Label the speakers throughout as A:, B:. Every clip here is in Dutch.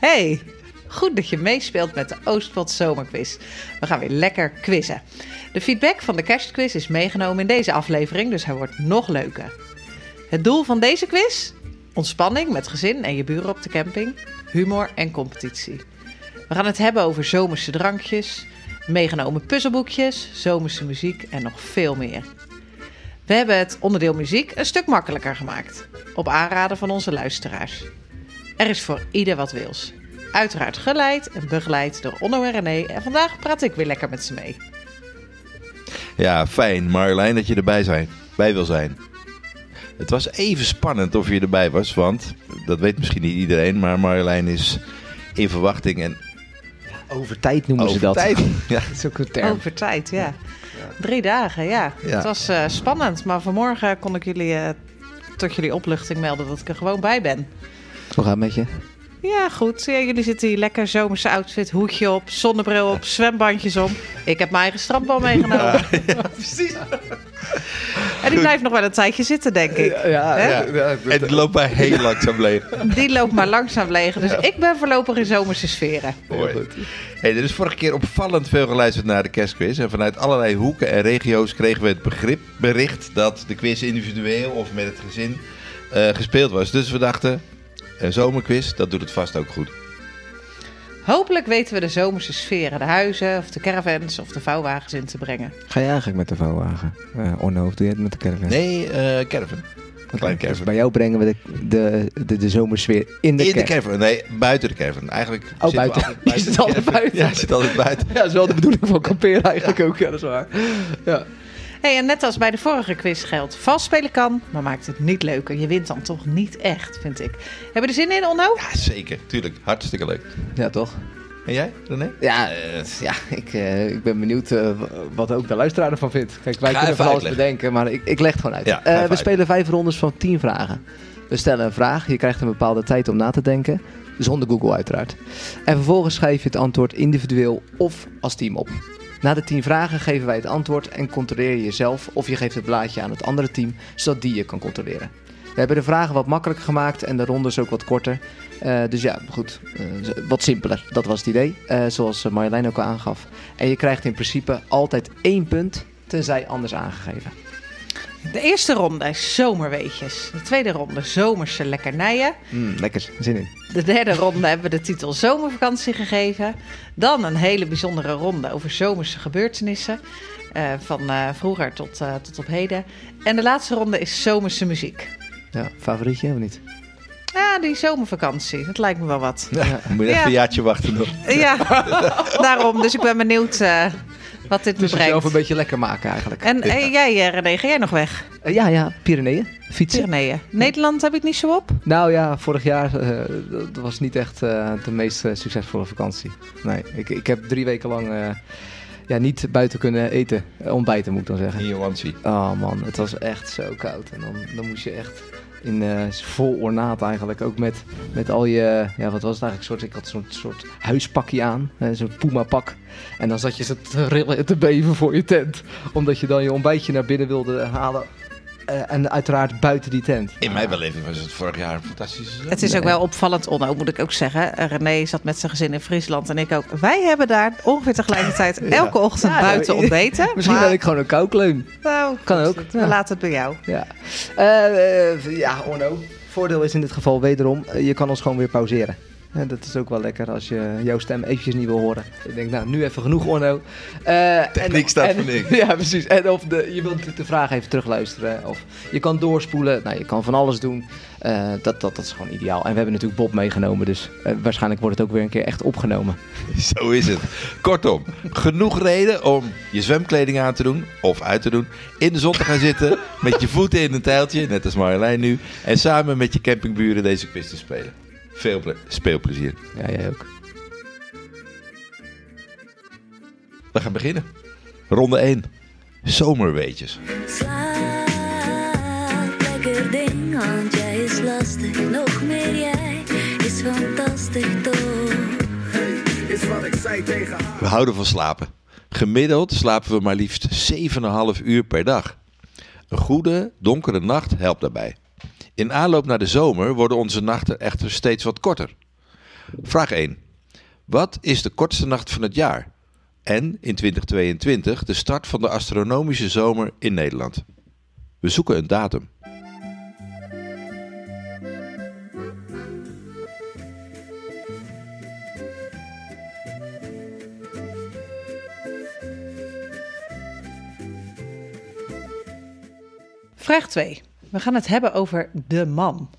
A: Hey, goed dat je meespeelt met de Oostpot Zomerquiz. We gaan weer lekker quizzen. De feedback van de kerstquiz is meegenomen in deze aflevering, dus hij wordt nog leuker. Het doel van deze quiz? Ontspanning met gezin en je buren op de camping, humor en competitie. We gaan het hebben over zomerse drankjes, meegenomen puzzelboekjes, zomerse muziek en nog veel meer. We hebben het onderdeel muziek een stuk makkelijker gemaakt, op aanraden van onze luisteraars. Er is voor ieder wat wils. Uiteraard geleid en begeleid door Onno en René. En vandaag praat ik weer lekker met ze mee.
B: Ja, fijn Marjolein dat je erbij zijn, bij wil zijn. Het was even spannend of je erbij was, want dat weet misschien niet iedereen, maar Marjolein is in verwachting en
C: Over tijd noemen ze
B: over
C: dat.
B: tijd. Ja,
C: Dat is ook een term.
A: Over tijd, ja. Drie dagen, ja.
B: Ja.
A: Het was eh, spannend, maar vanmorgen kon ik jullie eh, tot jullie opluchting melden dat ik er gewoon bij ben.
C: Hoe gaat het met je?
A: Ja, goed. Ja, jullie zitten hier lekker zomerse outfit, hoedje op, zonnebril op, zwembandjes om. Ik heb mijn eigen strandbal meegenomen.
B: precies.
A: En die blijft nog wel een tijdje zitten, denk ik.
C: Ja?
B: En het loopt bij heel langzaam leeg.
A: Die loopt maar langzaam leeg. Dus ik ben voorlopig in zomerse sferen.
B: Mooi. Hey, er is vorige keer opvallend veel geluisterd naar de kerstquiz. En vanuit allerlei hoeken en regio's kregen we het begrip, bericht dat de quiz individueel of met het gezin eh, gespeeld was. Dus we dachten, een zomerquiz, dat doet het vast ook goed.
A: Hopelijk weten we de zomerse sferen, de huizen of de caravans of de vouwwagens in te brengen.
C: Ga je eigenlijk met de vouwwagen? Uh, Orno, of doe jij het met de caravan?
B: Nee, eh caravan. Klein
C: dus
B: caravan.
C: bij jou brengen we de, de, de, de zomersfeer in de
B: in de caravan. Nee, buiten de caravan. Eigenlijk
C: Oh,
B: we
C: buiten.
B: altijd
C: buiten.
B: Ja, zit altijd buiten.
C: Ja, dat is wel de bedoeling van kamperen eigenlijk ook. Ja, dat is waar. Ja.
A: Hey, en net als bij de vorige quiz geldt, vals spelen kan, maar maakt het niet leuker. Je wint dan toch niet echt, vind ik. Hebben we er zin in, Onno?
B: Ja, zeker. Tuurlijk. Hartstikke leuk.
C: ja, toch?
B: En jij, René?
C: Ja, eh, ja ik, eh, ik ben benieuwd eh, wat ook de luisteraar ervan vindt. Kijk, wij
B: Ga
C: kunnen van alles
B: uitleggen.
C: bedenken, maar ik, ik leg het gewoon uit.
B: Ja,
C: Eh, we
B: uit.
C: spelen vijf rondes van tien vragen. We stellen een vraag, je krijgt een bepaalde tijd om na te denken. Zonder Google uiteraard. En vervolgens schrijf je het antwoord individueel of als team op. Na de tien vragen geven wij het antwoord en controleer je jezelf of je geeft het blaadje aan het andere team, zodat die je kan controleren. We hebben de vragen wat makkelijker gemaakt en de rondes ook wat korter. Eh, dus ja, goed, eh, wat simpeler. Dat was het idee, eh, zoals Marjolein ook al aangaf. En je krijgt in principe altijd één punt, tenzij anders aangegeven.
A: De eerste ronde is zomerweetjes. De tweede ronde zomerse lekkernijen.
C: Mm, lekker, zin in.
A: De derde ronde hebben we de titel zomervakantie gegeven. Dan een hele bijzondere ronde over zomerse gebeurtenissen. eh, van eh, vroeger tot, eh, tot op heden. En de laatste ronde is zomerse muziek.
C: Ja, favorietje of niet?
A: Ja, die zomervakantie. Dat lijkt me wel wat.
B: Ja, moet je
A: Ja.
B: even een jaartje wachten nog.
A: Ja, daarom. Dus ik ben benieuwd wat dit
C: Dus jezelf een
A: brengt.
C: beetje lekker maken eigenlijk.
A: En eh, jij, eh, René, ga jij nog weg?
C: Eh, ja, ja, Pyreneeën, fietsen.
A: Pyreneeën. Nederland heb ik niet zo op.
C: Nou ja, vorig jaar eh, dat was niet echt eh, de meest succesvolle vakantie. Nee, ik, ik heb drie weken lang eh, ja, niet buiten kunnen eten. Ontbijten moet ik dan zeggen.
B: In Johansie.
C: Oh man, het was echt zo koud. En dan, dan moest je echt in eh, vol ornaat eigenlijk. Ook met, met al je, ja wat was het eigenlijk? Soort, ik had zo'n soort huispakje aan, eh, zo'n Puma pak. En dan zat je te rillen en te beven voor je tent. Omdat je dan je ontbijtje naar binnen wilde halen. Eh, en uiteraard buiten die tent.
B: In mijn beleving was het vorig jaar een fantastische.
A: Het is ook wel opvallend, Onno, moet ik ook zeggen. Eh, René zat met zijn gezin in Friesland en ik ook. Wij hebben daar ongeveer tegelijkertijd elke ochtend
C: Ja,
A: buiten
C: nou,
A: ontbeten.
C: Misschien
A: maar,
C: ben ik gewoon een koukleun.
A: nou,
C: Kan ook,
A: We laten het bij jou.
C: Ja, Eh, eh, ja Orno. Voordeel is in dit geval wederom, je kan ons gewoon weer pauzeren. Dat is ook wel lekker als je jouw stem eventjes niet wil horen. Ik denk, nou, nu even genoeg, Orno. Eh,
B: Techniek staat voor niks.
C: Ja, precies. En of de, je wilt de vraag even terugluisteren. Of je kan doorspoelen. Nou, je kan van alles doen. Eh, dat, dat, dat is gewoon ideaal. En we hebben natuurlijk Bob meegenomen. Dus eh, waarschijnlijk wordt het ook weer een keer echt opgenomen.
B: Zo is het. Kortom, genoeg reden om je zwemkleding aan te doen of uit te doen. In de zon te gaan zitten met je voeten in een tijltje, net als Marjolein nu. En samen met je campingburen deze quiz te spelen. Veel ple- speelplezier.
C: Ja, jij ook.
B: We gaan beginnen. Ronde 1. Zomerweetjes.
D: Slaap, lekker ding, want jij is lastig. Nog meer jij is fantastisch toch?
E: is wat ik zei tegen haar.
B: We houden van slapen. Gemiddeld slapen we maar liefst 7,5 uur per dag. Een goede, donkere nacht helpt daarbij. In aanloop naar de zomer worden onze nachten echter steeds wat korter. Vraag 1. Wat is de kortste nacht van het jaar? En in 2022 de start van de astronomische zomer in Nederland. We zoeken een datum.
A: Vraag 2. We gaan het hebben over de man.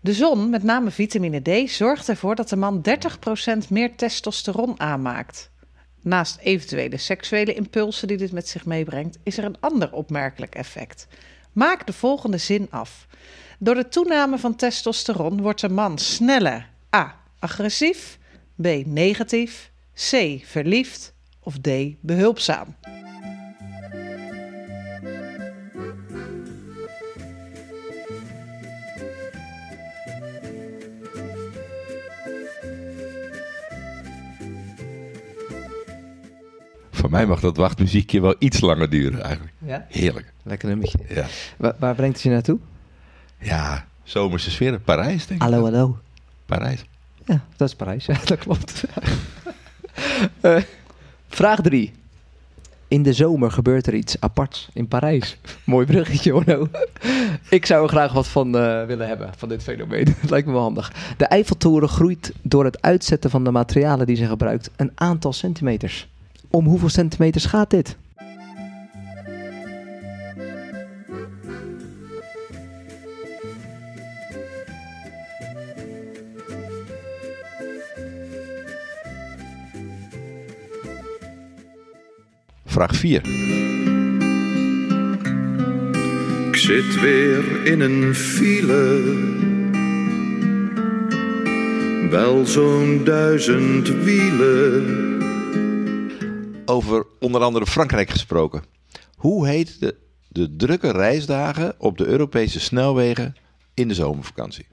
A: De zon, met name vitamine D, zorgt ervoor dat de man 30% meer testosteron aanmaakt. Naast eventuele seksuele impulsen die dit met zich meebrengt, is er een ander opmerkelijk effect. Maak de volgende zin af. Door de toename van testosteron wordt de man sneller A. agressief, B. negatief, C. verliefd of D. behulpzaam.
B: Mij mag dat wachtmuziekje wel iets langer duren eigenlijk.
C: Ja?
B: Heerlijk.
C: Lekker nummertje.
B: Ja,
C: Waar, waar brengt het je naartoe?
B: ja zomerse sfeer. Parijs denk ik.
C: Hallo, hallo.
B: Parijs.
C: Ja, dat is Parijs. Ja, dat klopt. Eh, vraag 3. In de zomer gebeurt er iets aparts in Parijs. Mooi bruggetje, Orno. Ik zou er graag wat van eh, willen hebben, van dit fenomeen. Dat lijkt me wel handig. De Eiffeltoren groeit door het uitzetten van de materialen die ze gebruikt een aantal centimeters. Om hoeveel centimeters gaat dit?
B: Vraag 4.
E: Ik zit weer in een file. Wel zo'n duizend wielen.
B: Over onder andere Frankrijk gesproken. Hoe heet de, de drukke reisdagen op de Europese snelwegen in de zomervakantie?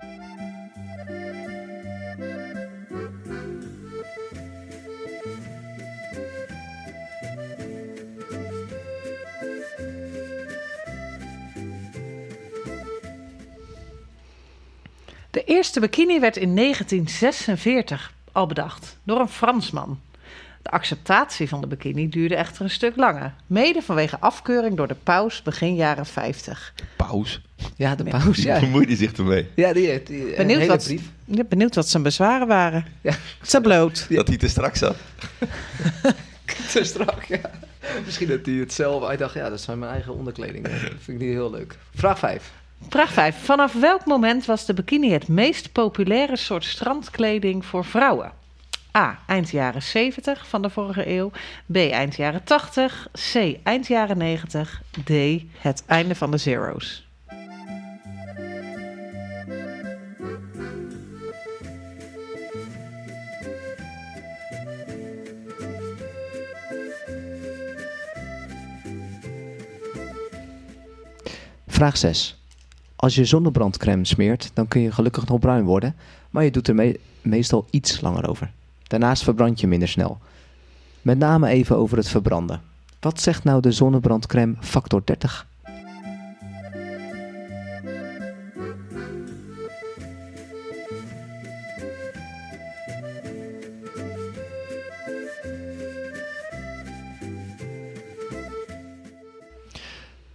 A: De eerste bikini werd in 1946 al bedacht door een Fransman. De acceptatie van de bikini duurde echter een stuk langer, mede vanwege afkeuring door de paus begin jaren 50.
B: Paus.
C: Ja, de pauze. Ja,
B: Bemoeit hij zich ermee?
C: ja die, die, die
A: Benieuwd
C: hele
A: wat,
C: brief.
A: ja, benieuwd wat zijn bezwaren waren.
C: Ja.
A: Ze bloot.
B: Dat hij te strak zat?
C: Te strak, ja. Misschien dat hij het zelf... Hij dacht, ja, dat zijn mijn eigen onderkleding. Dat vind ik niet heel leuk. Vraag 5.
A: Vraag 5. Vanaf welk moment was de bikini het meest populaire soort strandkleding voor vrouwen? A. Eind jaren 70 van de vorige eeuw. B. Eind jaren 80. C. Eind jaren 90. D. Het einde van de zero's.
C: Vraag 6. Als je zonnebrandcrème smeert, dan kun je gelukkig nog bruin worden, maar je doet er me- meestal iets langer over. Daarnaast verbrand je minder snel. Met name even over het verbranden. Wat zegt nou de zonnebrandcrème factor 30?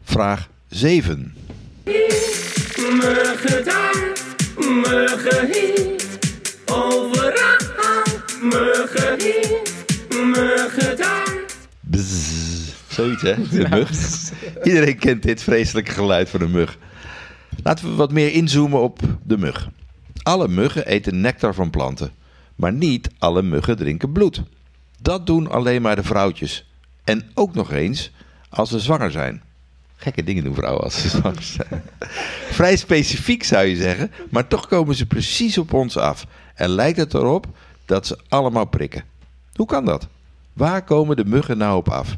B: Vraag 7.
F: Muggen hier, muggen hier, muggen daar.
B: Bzzz. Zoiets, hè? De mug. Iedereen kent dit vreselijke geluid van een mug. Laten we wat meer inzoomen op de mug. Alle muggen eten nectar van planten. Maar niet alle muggen drinken bloed. Dat doen alleen maar de vrouwtjes. En ook nog eens als ze zwanger zijn. Gekke dingen doen vrouwen als ze zwanger zijn. Vrij specifiek zou je zeggen, maar toch komen ze precies op ons af. En lijkt het erop dat ze allemaal prikken. Hoe kan dat? Waar komen de muggen nou op af?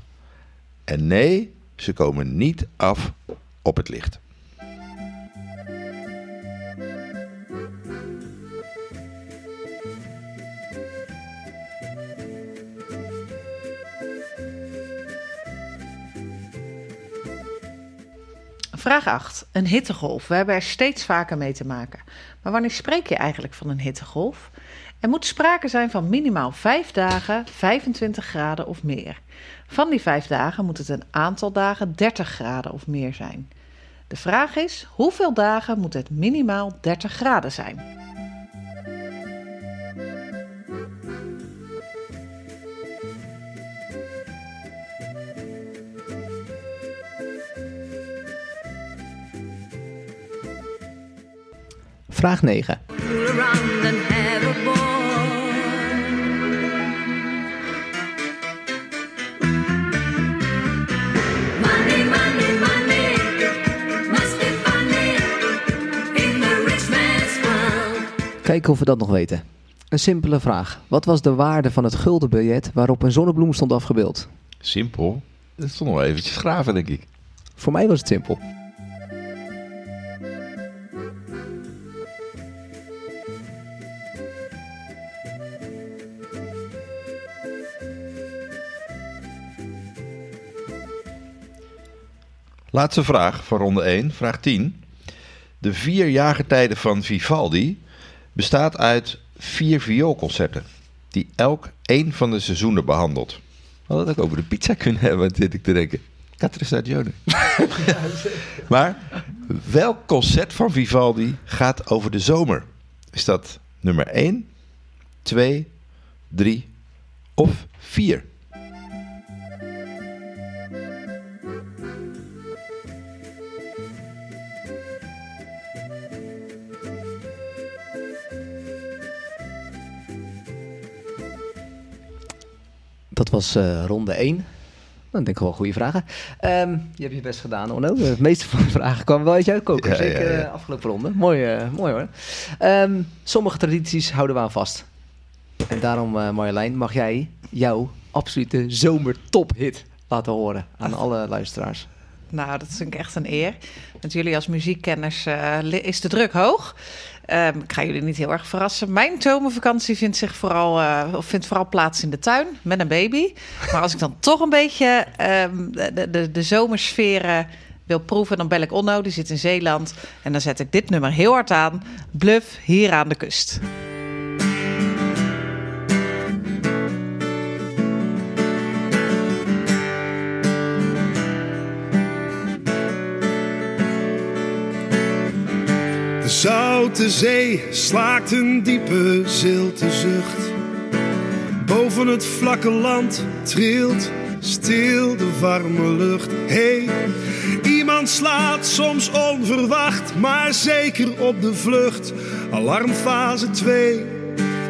B: En nee, ze komen niet af op het licht.
A: Vraag 8. Een hittegolf. We hebben er steeds vaker mee te maken. Maar wanneer spreek je eigenlijk van een hittegolf? Er moet sprake zijn van minimaal 5 dagen, 25 graden of meer. Van die 5 dagen moet het een aantal dagen 30 graden of meer zijn. De vraag is: hoeveel dagen moet het minimaal 30 graden zijn?
C: Vraag 9. Kijken of we dat nog weten. Een simpele vraag. Wat was de waarde van het gulden biljet waarop een zonnebloem stond afgebeeld?
B: Simpel. Dat is toch nog eventjes graven, denk ik.
C: Voor mij was het simpel.
B: Laatste vraag van ronde 1, vraag 10. De vier jaargetijden van Vivaldi bestaat uit vier vioolconcerten, die elk één van de seizoenen behandelt. We hadden het ook over de pizza kunnen hebben, zit ik te denken. Catre stagione. maar welk concert van Vivaldi gaat over de zomer? Is dat nummer 1, 2, 3 of 4?
C: Dat was eh, ronde 1. Dan denk ik wel goede vragen. Ehm, je hebt je best gedaan, Onno. De meeste van de vragen kwamen wel uit jouw koker.
B: Ja,
C: Zeker
B: ja, ja.
C: eh, afgelopen ronde. Mooi, eh, mooi hoor. Ehm, sommige tradities houden we aan vast. En daarom, eh, Marjolein, mag jij jouw absolute zomertophit laten horen aan alle luisteraars.
A: Nou, dat vind ik echt een eer. Met jullie als muziekkenners eh, is de druk hoog. Ehm, ik ga jullie niet heel erg verrassen. Mijn zomervakantie vindt, zich vooral, of vindt vooral plaats in de tuin met een baby. Maar als ik dan toch een beetje ehm, de, de, de zomersferen wil proeven, dan bel ik Onno. Die zit in Zeeland. En dan zet ik dit nummer heel hard aan. Bluff hier aan de kust.
G: Zoute zee slaakt een diepe zilte zucht. Boven het vlakke land trilt stil de warme lucht. Hey, iemand slaat soms onverwacht, maar zeker op de vlucht. Alarmfase 2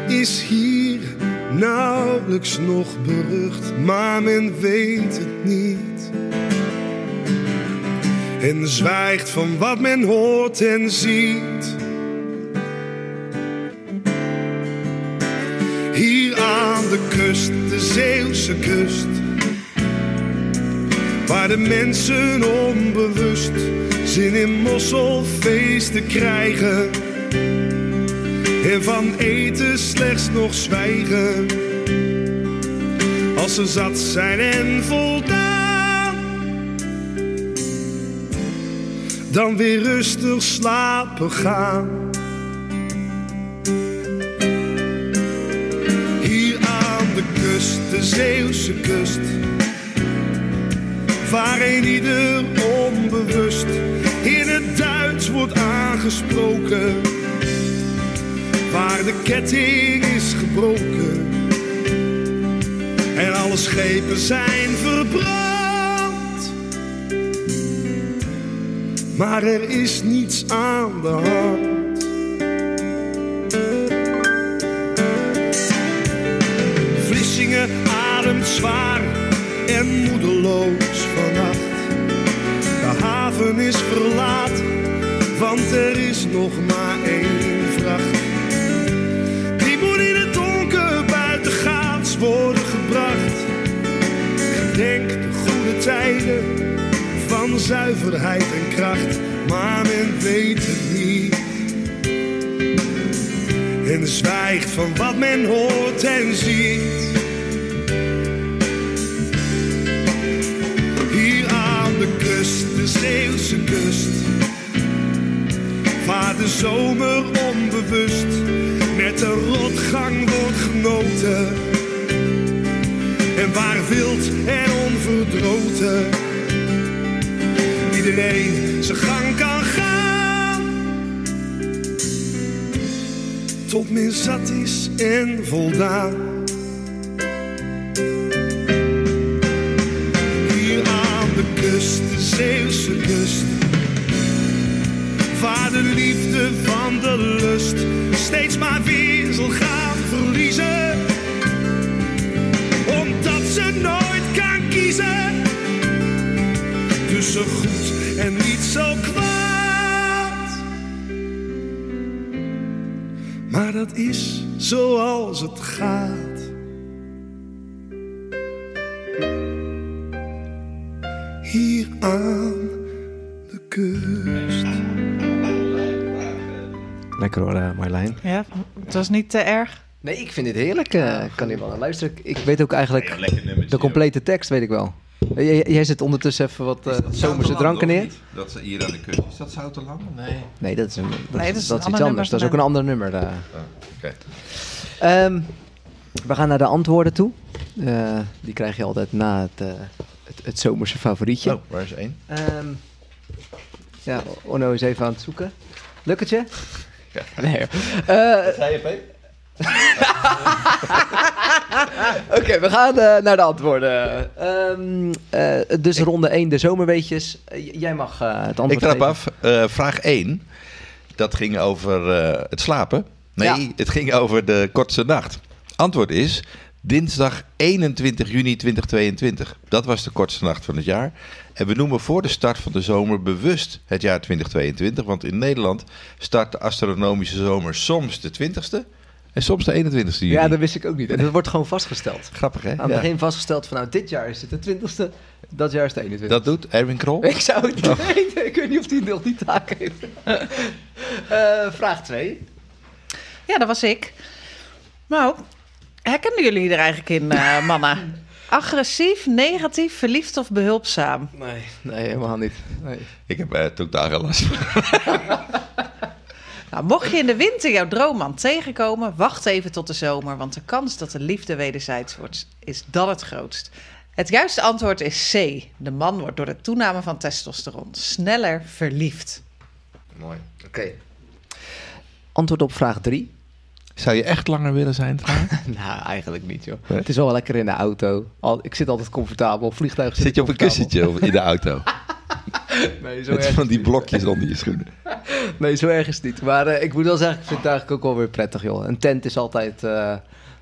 G: is hier nauwelijks nog berucht, maar men weet het niet en zwijgt van wat men hoort en ziet. Hier aan de kust, de Zeeuwse kust, waar de mensen onbewust zin in mosselfeesten krijgen en van eten slechts nog zwijgen. Als ze zat zijn en voldaan. Dan weer rustig slapen gaan. Hier aan de kust, de Zeeuwse kust, waar een ieder onbewust in het Duits wordt aangesproken, waar de ketting is gebroken en alle schepen zijn verbrand. Maar er is niets aan de hand. Vlissingen ademt zwaar en moedeloos vannacht. De haven is verlaten, want er is nog maar één vracht. Die moet in het donker buitengaats worden gebracht. Gedenk de goede tijden van zuiverheid en kracht, maar men weet het niet. En zwijgt van wat men hoort en ziet. Hier aan de kust, de Zeeuwse kust, de zomer onbewust met de rotgang wordt genoten. En waar wild en onverdroten iedereen zijn gang kan gaan. Tot men zat is en voldaan. Zoals het gaat. Hier aan de kust.
C: Lekker hoor, eh, Marlijn.
A: Ja, het was niet te erg.
C: Nee, ik vind dit heerlijk. eh, Ik kan hier wel naar luisteren. Ik weet ook eigenlijk de complete tekst, weet ik wel. Eh, Jij, jij zet ondertussen even wat eh, zomerse dranken neer.
B: Dat ze hier aan de kust. Is dat Zouterlang? Nee.
C: Nee, dat is, een, dat,
A: Nee,
C: is-
A: dat is
C: dat
A: een
C: is iets
A: ander
C: anders. Dat is ook een ander nummer.
B: Oké.
C: Ehm, we gaan naar de antwoorden toe. Eh, die krijg je altijd na het, eh, het, het zomerse favorietje.
B: Oh, waar is één?
C: Ehm, ja, Onno is even aan het zoeken. Lukt het je? Nee. hoor. Eh,
B: Zei je, Peep?
C: Oké, we gaan eh, naar de antwoorden. Ehm, eh, dus ronde 1, de zomerweetjes. Eh, jij mag het antwoord
B: Ik trap
C: geven.
B: af. Vraag 1. Dat ging over het slapen. Nee,
C: Ja.
B: het ging over de kortste nacht. Antwoord is dinsdag 21 juni 2022. Dat was de kortste nacht van het jaar. En we noemen voor de start van de zomer bewust het jaar 2022. Want in Nederland start de astronomische zomer soms de 20ste en soms de 21ste juni.
C: Ja, dat wist ik ook niet. En dat wordt gewoon vastgesteld.
B: Grappig, hè?
C: Aan het
B: Ja.
C: begin vastgesteld van nou, dit jaar is het de 20ste, dat jaar is het 21ste.
B: Dat doet Erwin Krol.
C: Ik zou het niet weten. Ik weet niet of hij nog die taak heeft. Eh, vraag 2.
A: Ja, dat was ik. Nou, herkennen jullie er eigenlijk in, eh, mannen? Agressief, negatief, verliefd of behulpzaam?
C: Nee, nee, helemaal niet. Nee.
B: Ik heb uh, totaal geen last van.
A: Nou, mocht je in de winter jouw droomman tegenkomen, wacht even tot de zomer, want de kans dat de liefde wederzijds wordt, is dan het grootst. Het juiste antwoord is C. De man wordt door de toename van testosteron sneller verliefd.
B: Mooi.
C: Oké. Antwoord op vraag 3.
B: Zou je echt langer willen zijn?
C: Nou, eigenlijk niet, joh.
B: Nee?
C: Het is wel lekker in de auto. Al, ik zit altijd comfortabel. Op vliegtuig
B: Zit je op een kussentje of in de auto?
C: Nee, zo
B: Met
C: erg,
B: van die blokjes onder je schoenen.
C: nee, zo erg is het niet. Maar eh, ik moet wel zeggen, ik vind het eigenlijk ook wel weer prettig, joh. Een tent is altijd eh,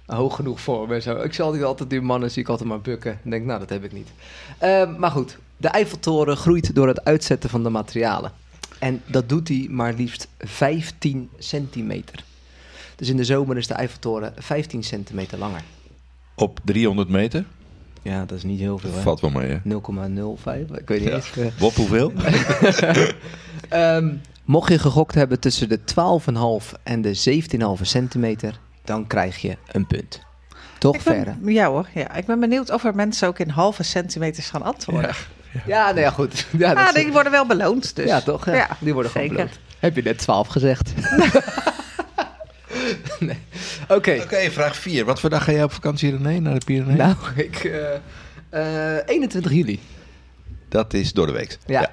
C: hoog genoeg voor me. Zo. Ik zie altijd, altijd die mannen, zie ik altijd maar bukken. En denk, nou, dat heb ik niet. Eh, maar goed, de Eiffeltoren groeit door het uitzetten van de materialen. En dat doet hij maar liefst 15 centimeter. Dus in de zomer is de Eiffeltoren 15 centimeter langer.
B: Op 300 meter?
C: Ja, dat is niet heel veel, hè?
B: Valt wel mee, hè?
C: 0,05. Ik weet niet
B: Ja.
C: eens. eh.
B: Bob, hoeveel?
C: Ehm, mocht je gegokt hebben tussen de 12,5 en de 17,5 centimeter, dan krijg je een punt. Toch, Verre?
A: Ja hoor, ja. ik ben benieuwd of er mensen ook in halve centimeters gaan antwoorden.
C: Ja, nou ja, goed. Ja,
A: ah,
C: dat is-
A: die worden wel beloond dus.
C: ja toch? Ja. Die worden gewoon
A: zeker.
C: beloond. Heb je net 12 gezegd? nee. Oké.
B: Oké, vraag 4. Wat voor dag ga jij op vakantie, René, naar de Pyreneeën?
C: Nou, ik... eh, eh, 21 juli.
B: Dat is door de week.
C: Ja.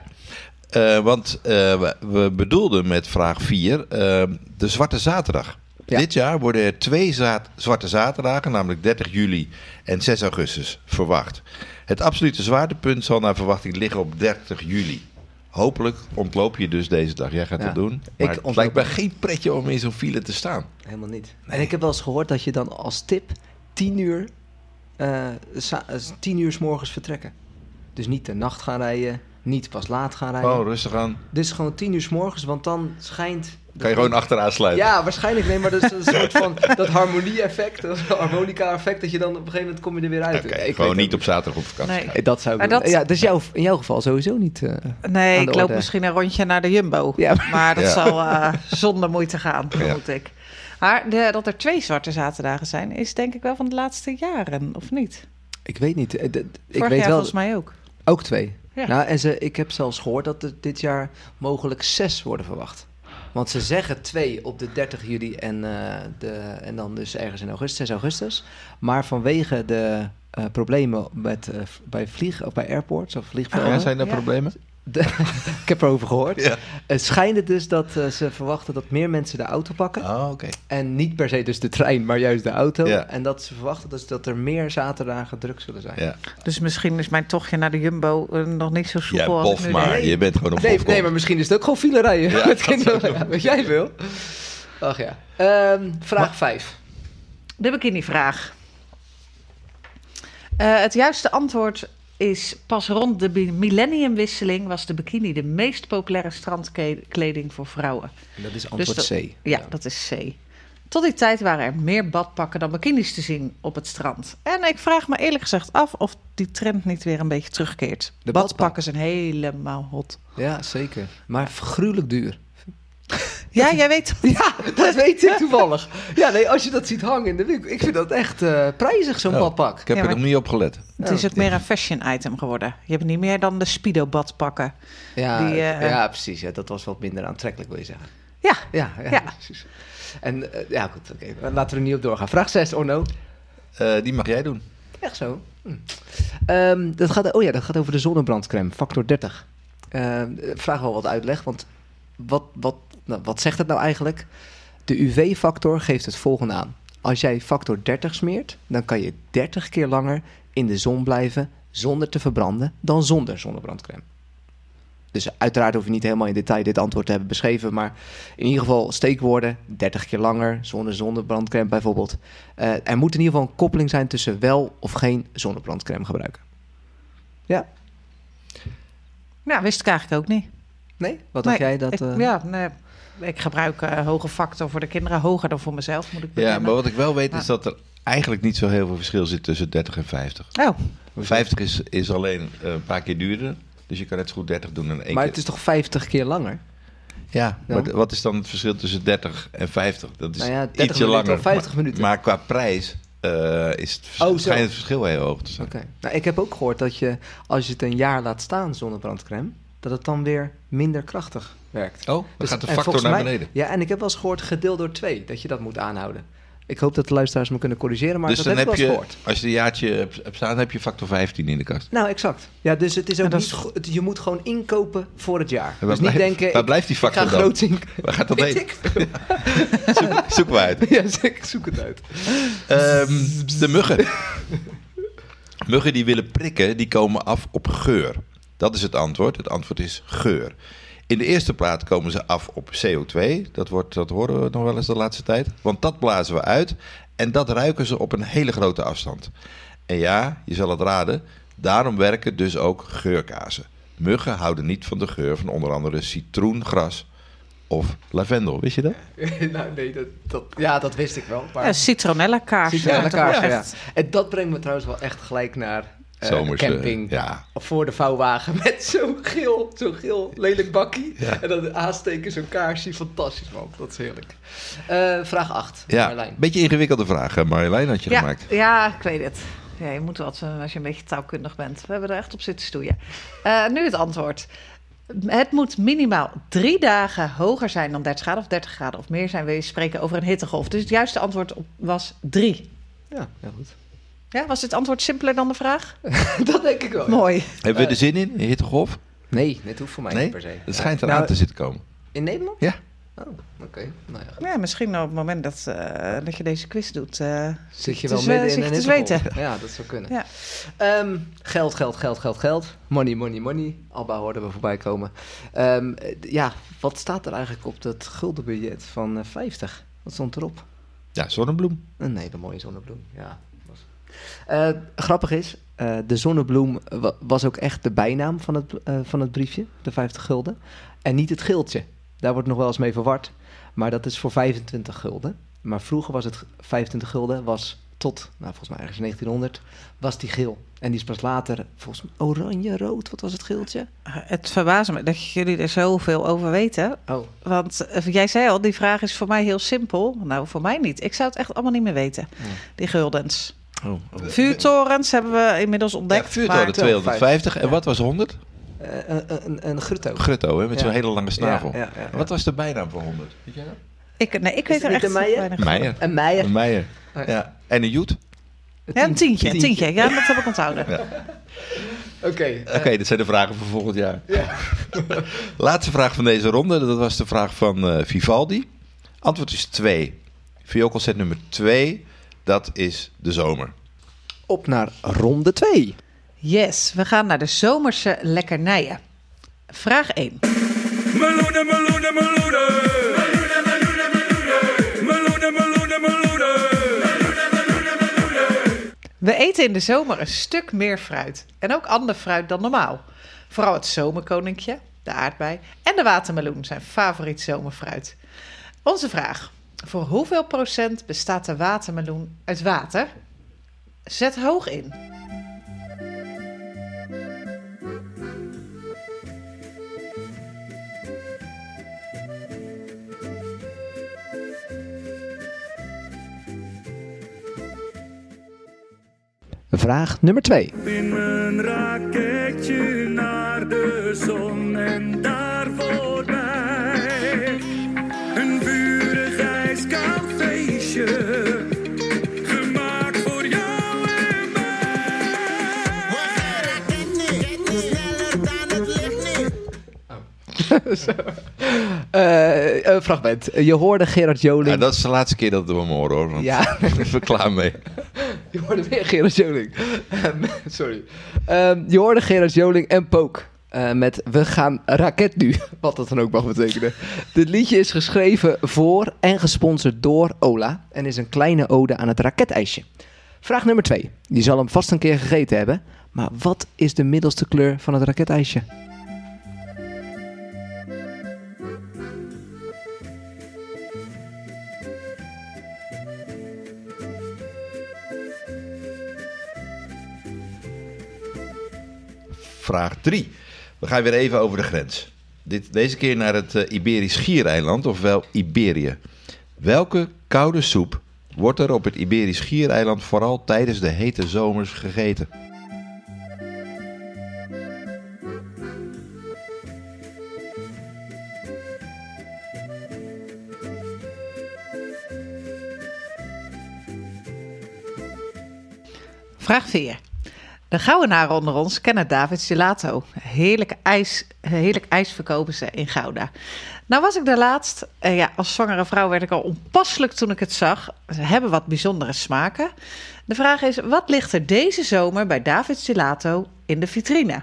B: Eh, want eh, we, bedoelden met vraag 4 de Zwarte Zaterdag.
C: Ja.
B: Dit jaar worden er twee Zwarte Zaterdagen, namelijk 30 juli en 6 augustus, verwacht. Het absolute zwaartepunt zal naar verwachting liggen op 30 juli. Hopelijk ontloop je dus deze dag. Jij gaat
C: Ja.
B: dat doen.
C: Ik
B: Maar het
C: ontloop
B: lijkt me
C: hem.
B: geen pretje om in zo'n file te staan.
C: Helemaal niet. En ik heb wel eens gehoord dat je dan als tip 10 uur, eh, sa- eh, 10 uur s morgens vertrekken. Dus niet de nacht gaan rijden, niet pas laat gaan rijden.
B: Oh, rustig aan.
C: Dus gewoon 10 uur s morgens, want dan schijnt...
B: Kan je gewoon achteraan sluiten.
C: Ja, waarschijnlijk. Nee, maar dat is een soort van dat harmonie-effect, dat harmonica-effect, dat je dan op een gegeven moment kom je er weer uit.
B: Oké,
C: Ik
B: gewoon niet op zaterdag op vakantie.
A: Nee.
C: Eh, Dat zou ik
A: Maar
C: doen.
A: dat-
C: Ja, dus jouw, in jouw geval sowieso niet. eh.
A: Nee,
C: Aan de
A: ik loop
C: orde.
A: misschien een rondje naar de Jumbo.
C: Ja.
A: Maar dat
B: Ja.
A: zal eh, zonder moeite gaan, vermoed ik. Maar de- dat er twee zwarte zaterdagen zijn, is denk ik wel van de laatste jaren, of niet?
C: Ik weet niet. eh, d- d- ik weet
A: jaar
C: wel.
A: volgens mij ook.
C: Ook twee.
A: Ja.
C: Nou, en ze, ik heb zelfs gehoord dat er dit jaar mogelijk zes worden verwacht. Want ze zeggen 2 op de 30 juli en, eh, de, en dan dus ergens in augustus, 6 augustus. Maar vanwege de eh, problemen met, eh, bij vlieg of bij airports of vliegvelden.
B: Ja, zijn er
A: Ja.
B: problemen?
C: De- ik heb erover gehoord.
B: Ja.
C: Het schijnt het dus dat eh, ze verwachten dat meer mensen de auto pakken.
B: Oh, oké.
C: En niet per se dus de trein, maar juist de auto.
B: Ja.
C: En dat ze verwachten dus dat er meer zaterdagen druk zullen zijn.
B: Ja,
A: Dus misschien is mijn tochtje naar de Jumbo eh, nog niet zo
B: ja
A: soepel als
B: bof
A: nu
B: maar. Je bent gewoon een
C: Nee, nee, maar misschien is het ook gewoon file rijden
B: Ja,
C: met kinderen. Ja, wat jij wil. Ach ja. Ehm, vraag 5.
A: De bikini-vraag. Eh, het juiste antwoord is pas rond de millenniumwisseling was de bikini de meest populaire strandkleding voor vrouwen.
C: Dat is antwoord
A: Dus dat-
C: C.
A: Ja, dat is C. Tot die tijd waren er meer badpakken dan bikinis te zien op het strand. En ik vraag me eerlijk gezegd af of die trend niet weer een beetje terugkeert.
C: De
A: badpakken zijn helemaal hot.
C: Ja, zeker. Maar gruwelijk duur.
A: Ja, jij weet.
C: Ja, dat weet ik toevallig. Ja, nee, als je dat ziet hangen in de winkel. Ik vind dat echt eh, prijzig, zo'n
B: Oh,
C: badpak.
B: Ik heb
A: Ja,
B: er nog niet op gelet.
A: Het is ook meer een fashion item geworden. Je hebt niet meer dan de Speedo badpakken.
C: Ja,
A: Die, eh,
C: ja precies. Ja, dat was wat minder aantrekkelijk, wil je zeggen.
A: Ja,
C: Ja, ja,
A: Ja.
C: precies. En eh, ja, goed, oké. Laten we er niet op doorgaan. Vraag 6, Orno.
B: Eh, die mag jij doen.
C: Echt zo? Hm. Ehm, dat gaat, oh ja, dat gaat over de zonnebrandcrème, factor 30. Ehm, vraag wel wat uitleg, want wat, wat, nou, wat zegt het nou eigenlijk? De UV-factor geeft het volgende aan. Als jij factor 30 smeert, dan kan je 30 keer langer in de zon blijven zonder te verbranden dan zonder zonnebrandcrème. Dus uiteraard hoef je niet helemaal in detail dit antwoord te hebben beschreven, maar in ieder geval steekwoorden, 30 keer langer, zonder zonnebrandcrème bijvoorbeeld. Eh, er moet in ieder geval een koppeling zijn tussen wel of geen zonnebrandcrème gebruiken. Ja?
A: ja wist ik eigenlijk ook niet.
C: Nee? Wat dacht
A: Nee,
C: jij dat...
A: ik,
C: eh,
A: Ja, nee, ik gebruik eh, hoge factor voor de kinderen, hoger dan voor mezelf, moet ik
B: Ja, maar wat ik wel weet is dat er eigenlijk niet zo heel veel verschil zit tussen 30 en 50.
A: Oh,
B: 50 is, is alleen eh, een paar keer duurder. Dus je kan net zo goed 30 doen en één
C: maar
B: keer.
C: het is toch 50 keer langer?
B: Ja, maar wat is dan het verschil tussen 30 en 50? Dat is
C: Nou ja, 30
B: ietsje langer.
C: of 50
B: maar,
C: minuten.
B: Maar qua prijs eh, is het, vers-
C: Oh,
B: schijnt het verschil heel hoog te zijn.
C: Oké. Nou, ik heb ook gehoord dat je, als je het een jaar laat staan, zonnebrandcrème, dat het dan weer minder krachtig werkt.
B: Oh, dan
C: Dus-
B: gaat de
C: en
B: factor
C: volgens
B: naar
C: mij-
B: beneden.
C: Ja, en ik heb wel eens gehoord gedeeld door twee, dat je dat moet aanhouden. Ik hoop dat de luisteraars me kunnen corrigeren, maar
B: dus
C: dat
B: dan
C: heb ik wel gehoord.
B: als je een jaartje hebt staan, heb je factor 15 in de kast.
C: Nou, exact. Ja, dus het is ook
A: Ja,
C: niet
A: is-
C: go- het- je moet gewoon inkopen voor het jaar. Dus niet
B: blijft-
C: denken,
B: waar
C: ik,
B: blijft die
C: ik ga
B: factor dan?
C: groot.
B: Waar gaat dat
C: Weet
B: heen?
C: ik veel.
B: Zoek, zoeken we uit.
C: Ja, ik zoek het uit.
B: Ehm, de muggen. Muggen die willen prikken, die komen af op geur. Dat is het antwoord. Het antwoord is geur. In de eerste plaats komen ze af op CO2. Dat, wordt, dat horen we nog wel eens de laatste tijd. Want dat blazen we uit. En dat ruiken ze op een hele grote afstand. En ja, je zal het raden. Daarom werken dus ook geurkazen. Muggen houden niet van de geur van onder andere citroengras of lavendel. Wist je dat?
C: nou, nee, dat, dat, ja, dat wist ik wel. Maar
A: ja, citronella kaars.
C: Citronella kaars, ja. En dat brengt me trouwens wel echt gelijk naar
B: Zomers, eh,
C: camping.
B: ja.
C: Voor de vouwwagen met zo'n geel, zo'n geel lelijk bakkie.
B: Ja.
C: En dan aansteken zo'n kaarsje. Fantastisch, man. Dat is heerlijk. Eh, vraag 8.
B: Ja,
C: Marlijn.
B: beetje ingewikkelde vraag, Marjolein, had je
A: Ja,
B: gemaakt.
A: ja, ik weet het. Ja, je moet wat eh, als je een beetje taalkundig bent. We hebben er echt op zitten stoeien. Eh, nu het antwoord. Het moet minimaal drie dagen hoger zijn dan 30 graden of 30 graden of meer zijn. We spreken over een hittegolf. Dus het juiste antwoord op was drie.
C: Ja, heel goed.
A: Ja, was dit antwoord simpeler dan de vraag?
C: dat denk ik wel.
A: Mooi.
B: Hebben we er zin in, in hittegolf?
C: Nee, dit hoeft voor mij
B: Nee?
C: niet per se.
B: Het schijnt eraan
C: Nou,
B: te zitten komen.
C: In Nederland?
B: Ja.
C: Oh, oké. Nou ja.
A: Ja, misschien op het moment dat, eh, dat je deze quiz doet. eh,
C: Zit je wel
A: zwe-
C: midden in
A: zit
C: een
A: te zweten.
C: Ja, dat zou kunnen.
A: Ja.
C: Ehm, geld, geld, geld, geld, geld. Money, money, money. Alba hoorden we voorbij komen. Ehm, eh, ja, wat staat er eigenlijk op dat guldenbiljet van eh, 50? Wat stond erop?
B: Ja, zonnebloem.
C: Een hele mooie zonnebloem, ja. Eh, grappig is, eh, de zonnebloem wa- was ook echt de bijnaam van het, eh, van het briefje, de 50 gulden. En niet het gildje. Daar wordt nog wel eens mee verward. Maar dat is voor 25 gulden. Maar vroeger was het 25 gulden, was tot, nou volgens mij ergens 1900, was die geel. En die is pas later, volgens mij oranje, rood, wat was het geeltje?
A: Het verbaast me dat jullie er zoveel over weten.
C: Oh,
A: Want jij zei al, die vraag is voor mij heel simpel. Nou, voor mij niet. Ik zou het echt allemaal niet meer weten. Die guldens.
B: Oh.
A: Vuurtorens hebben we inmiddels
B: Ja,
A: ontdekt.
B: vuurtoren
A: maar-
B: 250. En wat was 100?
C: Eh, een, een, een grutto.
B: Grutto, hè, met zo'n
C: Ja.
B: hele lange snavel.
C: Ja, ja, ja, ja.
B: Wat was de bijnaam voor 100? Weet jij dat?
A: Ik, nee, ik weet
C: het
A: er
C: niet
A: echt
C: een Meijer?
A: weinig van.
B: Meijer.
C: Een meijer.
B: Een Meijer.
C: Oh, ja.
B: Ja. En een Joet?
A: Ja, een tientje, een tientje. Ja, dat heb ik onthouden.
C: Oké.
B: Oké, dat zijn de vragen voor volgend jaar. Laatste vraag van deze ronde. Dat was de vraag van eh, Vivaldi. Antwoord is 2. Vioolconcert nummer 2. Dat is de zomer.
C: Op naar ronde 2.
A: Yes, we gaan naar de zomerse lekkernijen. Vraag 1.
F: Meloenen, meloenen, meloenen. Meloenen, meloenen, meloenen. Meloenen, meloenen, meloenen.
A: We eten in de zomer een stuk meer fruit. En ook ander fruit dan normaal. Vooral het zomerkoninkje, de aardbei en de watermeloen zijn favoriet zomerfruit. Onze vraag. Voor hoeveel procent bestaat de watermeloen uit water? Zet hoog in.
C: Vraag nummer 2.
F: In mijn raketje naar de zon
C: Eh een fragment. Je hoorde Gerard Joling.
B: Ja, dat is de laatste keer dat we hem horen hoor. Want
C: Ja.
B: er klaar mee.
C: Je hoorde weer Gerard Joling. Ehm, Sorry. Ehm, je hoorde Gerard Joling en Pook. eh, met We gaan raket nu. Wat dat dan ook mag betekenen. Dit liedje is geschreven voor en gesponsord door Ola. En is een kleine ode aan het raketijsje. Vraag nummer 2. Je zal hem vast een keer gegeten hebben. Maar wat is de middelste kleur van het raketijsje?
B: Vraag 3. We gaan weer even over de grens. Dit, deze keer naar het eh, Iberisch Schiereiland, ofwel Iberië. Welke koude soep wordt er op het Iberisch Schiereiland vooral tijdens de hete zomers gegeten?
A: Vraag 4. De onder ons kennen David Gelato. Heerlijk ijs, heerlijk verkopen ze in Gouda. Nou was ik daar laatst. eh, ja, als zwangere vrouw werd ik al onpasselijk toen ik het zag. Ze hebben wat bijzondere smaken. De vraag is, wat ligt er deze zomer bij David Gelato in de vitrine?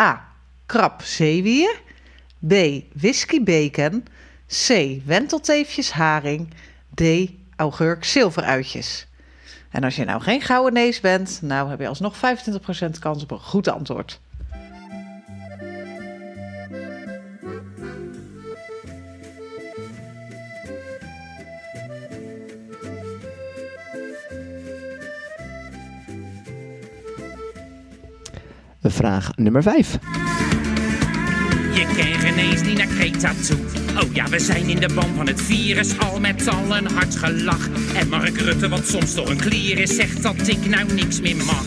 A: A. Krab zeewier. B. Whisky bacon. C. Wentelteefjes haring. D. Augurk zilveruitjes. En als je nou geen gouden nees bent, nou heb je alsnog 25% kans op een goed antwoord.
C: Vraag nummer 5.
H: Je kent geen eens die naar Kreta toe. Oh ja, we zijn in de band van het virus, al met al een hard gelach. En Mark Rutte, wat soms toch een klier is, zegt dat ik nou niks meer mag.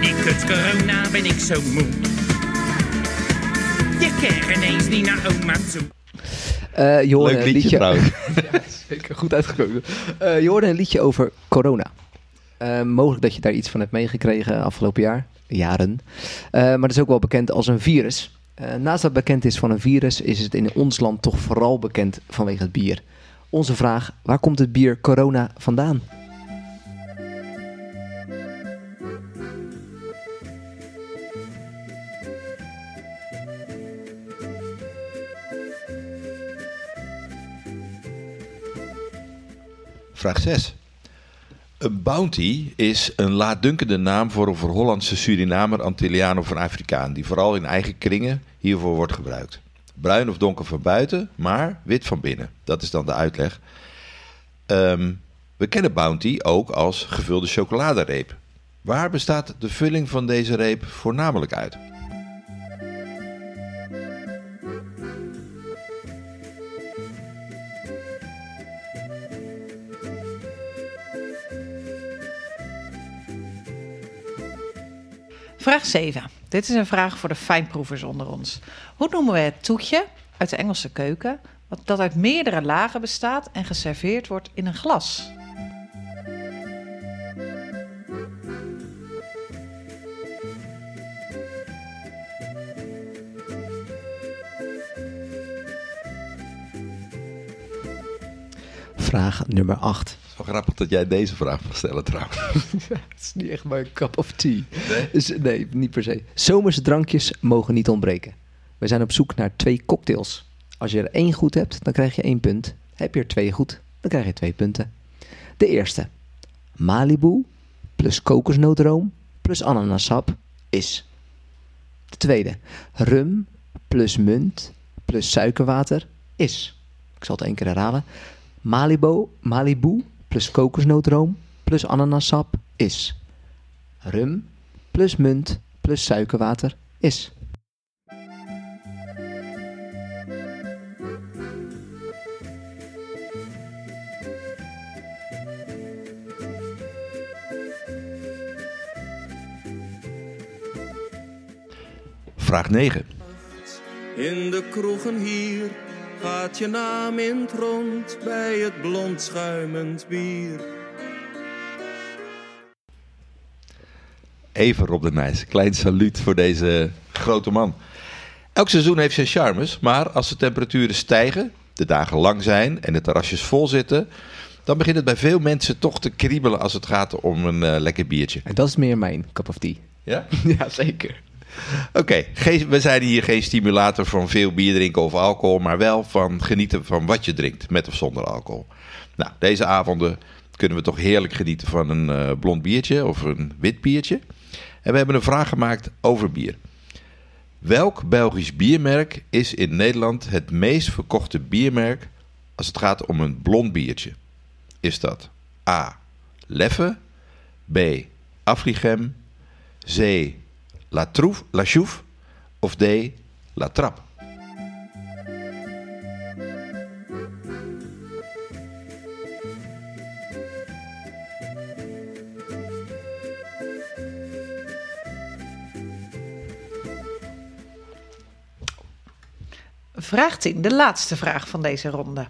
H: Die kut corona ben ik zo moe. Je kent geen eens die naar oma toe.
C: Eh, je hoorde
B: Leuk
C: een
B: liedje, trouwens.
C: ja, zeker goed uitgekozen. Eh, je hoorde een liedje over corona. Eh, mogelijk dat je daar iets van hebt meegekregen afgelopen jaar, jaren. Eh, maar het is ook wel bekend als een virus. Eh, naast dat bekend is van een virus, is het in ons land toch vooral bekend vanwege het bier. Onze vraag, waar komt het bier corona vandaan?
B: Vraag 6. Een bounty is een laatdunkende naam voor een Hollandse Surinamer, Antilliaan of een Afrikaan, die vooral in eigen kringen hiervoor wordt gebruikt. Bruin of donker van buiten, maar wit van binnen. Dat is dan de uitleg. Ehm, we kennen bounty ook als gevulde chocoladereep. Waar bestaat de vulling van deze reep voornamelijk uit?
A: Vraag 7. Dit is een vraag voor de fijnproevers onder ons. Hoe noemen we het toetje uit de Engelse keuken, wat dat uit meerdere lagen bestaat en geserveerd wordt in een glas?
C: Vraag nummer 8.
B: Grappig dat jij deze vraag mag stellen trouwens.
C: Het is niet echt mijn cup of tea.
B: Nee?
C: Dus, nee, niet per se. Zomerse drankjes mogen niet ontbreken. We zijn op zoek naar twee cocktails. Als je er één goed hebt, dan krijg je één punt. Heb je er twee goed, dan krijg je twee punten. De eerste. Malibu plus kokosnoodroom plus ananassap is. De tweede. Rum plus munt plus suikerwater is. Ik zal het één keer herhalen. Malibu, Malibu plus kokosnoodroom plus ananassap is. Rum plus munt plus suikerwater is.
B: Vraag 9.
G: In de kroegen hier gaat je naam in het rond bij het blond schuimend bier.
B: Even Rob de Nijs. Klein saluut voor deze grote man. Elk seizoen heeft zijn charmes, maar als de temperaturen stijgen, de dagen lang zijn en de terrasjes vol zitten, dan begint het bij veel mensen toch te kriebelen als het gaat om een eh, lekker biertje.
C: En dat is meer mijn cup of tea.
B: Ja?
C: ja, zeker.
B: Oké, we zijn hier geen stimulator van veel bier drinken of alcohol, maar wel van genieten van wat je drinkt, met of zonder alcohol. Nou, deze avonden kunnen we toch heerlijk genieten van een eh, blond biertje of een wit biertje. En we hebben een vraag gemaakt over bier. Welk Belgisch biermerk is in Nederland het meest verkochte biermerk als het gaat om een blond biertje? Is dat A. Leffe, B. Afligem, C. La, Trouf, La Chouffe of D. La Trappe?
A: Vraag 10, de laatste vraag van deze ronde.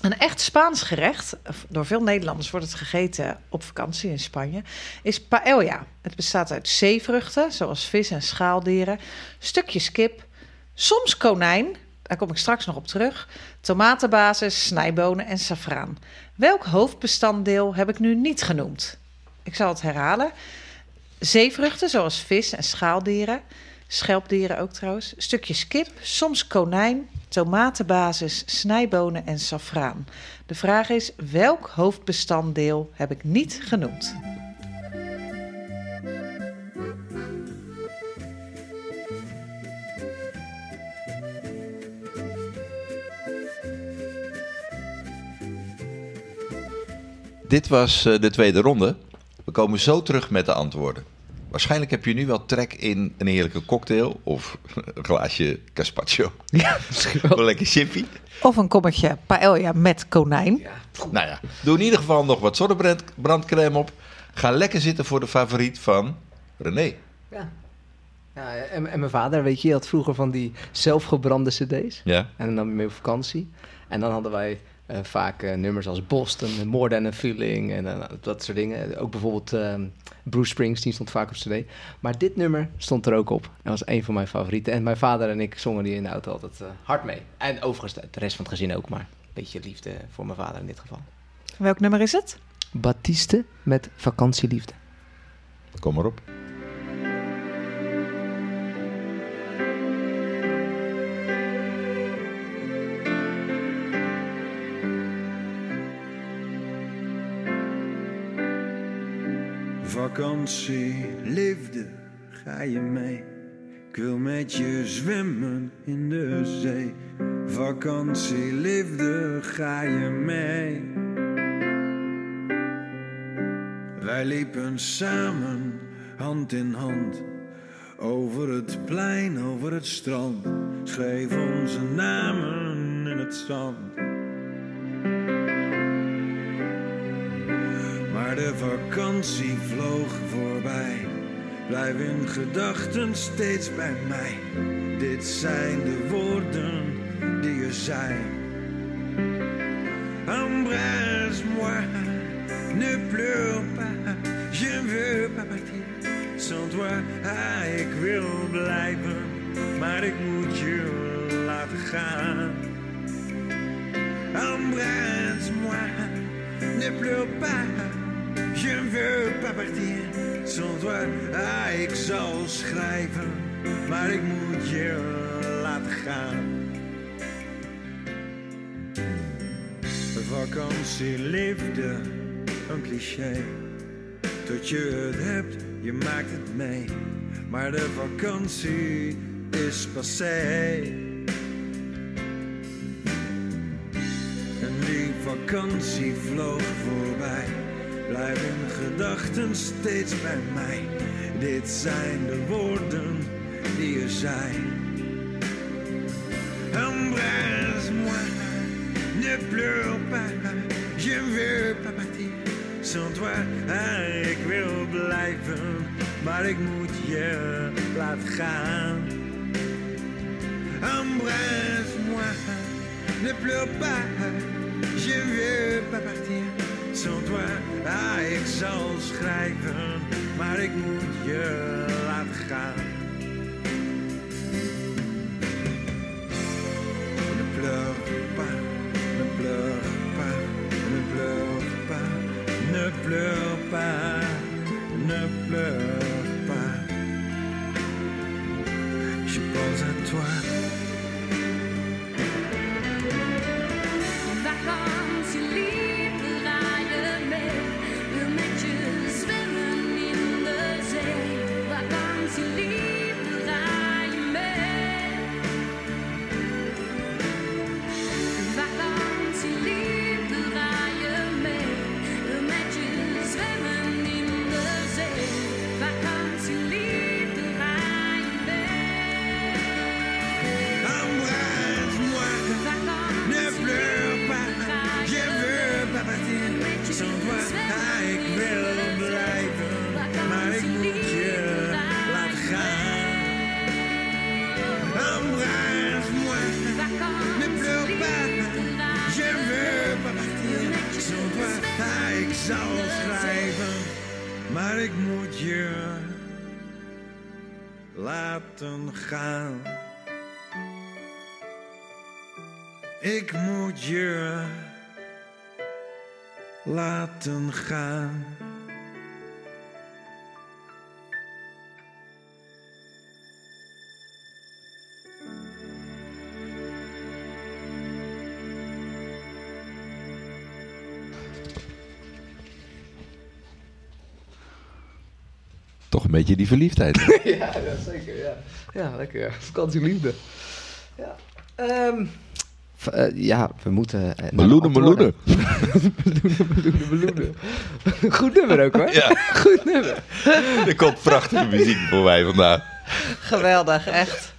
A: Een echt Spaans gerecht, door veel Nederlanders wordt het gegeten op vakantie in Spanje, is paella. Het bestaat uit zeevruchten, zoals vis en schaaldieren, stukjes kip, soms konijn, daar kom ik straks nog op terug, tomatenbasis, snijbonen en saffraan. Welk hoofdbestanddeel heb ik nu niet genoemd? Ik zal het herhalen. Zeevruchten, zoals vis en schaaldieren. Schelpdieren ook trouwens. Stukjes kip, soms konijn, tomatenbasis, snijbonen en saffraan. De vraag is, welk hoofdbestanddeel heb ik niet genoemd?
B: Dit was eh, de tweede ronde. We komen zo terug met de antwoorden. Waarschijnlijk heb je nu wel trek in een heerlijke cocktail of een glaasje gazpacho.
C: Ja, misschien
B: Wel lekker chippy.
A: Of een kommetje paella met konijn.
B: Nou ja, doe in ieder geval nog wat zonnebrandcrème op. Ga lekker zitten voor de favoriet van René.
C: Ja. ja en, en mijn vader, weet je, die had vroeger van die zelfgebrande cd's.
B: Ja.
C: En dan nam je mee op vakantie. En dan hadden wij vaak eh, nummers als Boston, en More Than a Feeling en eh, dat soort dingen. Ook bijvoorbeeld ehm, Bruce Springsteen stond vaak op cd. Maar dit nummer stond er ook op. En was een van mijn favorieten. En mijn vader en ik zongen die in de auto altijd eh, hard mee. En overigens de rest van het gezin ook, maar een beetje liefde voor mijn vader in dit geval.
A: Welk nummer is het?
C: Baptiste met vakantieliefde.
B: Kom maar op.
F: Vakantie, liefde, ga je mee? Ik wil met je zwemmen in de zee. Vakantie, liefde, ga je mee? Wij liepen samen, hand in hand. Over het plein, over het strand. Schreef onze namen in het zand. De vakantie vloog voorbij. Blijf in gedachten steeds bij mij. Dit zijn de woorden die je zei. Embrasse-moi, ne pleure pas, je veux pas partir. Sans toi, ah, ik wil blijven, maar ik moet je laten gaan. Embrasse-moi, ne pleure pas, je veux pas partir. Toi, ah, ik zal schrijven, maar ik moet je laten gaan. Vakantie, liefde, een cliché. Tot je het hebt, je maakt het mee. Maar de vakantie is passé. En die vakantie vloog voorbij. Blijf in gedachten steeds bij mij. Dit zijn de woorden die je zei. Embrasse-moi, ne pleure pas, je veux pas partir. Sans toi, ah, ik wil blijven, maar ik moet je laten gaan. Embrasse-moi, ne pleure pas, je veux pas partir. Toi, ah, ik zal schrijven, maar ik moet je laten gaan. Laten gaan.
B: Toch een beetje die verliefdheid.
C: ja, ja, zeker. Ja, ja lekker. Vakantieliefde. Ja. Ehm, eh, ja, we moeten... de
B: Meloenen, meloenen.
C: meloenen, meloenen, meloenen. Goed nummer ook hoor.
B: Ja,
C: Goed nummer.
B: er komt prachtige muziek voorbij vandaag.
A: Geweldig, echt.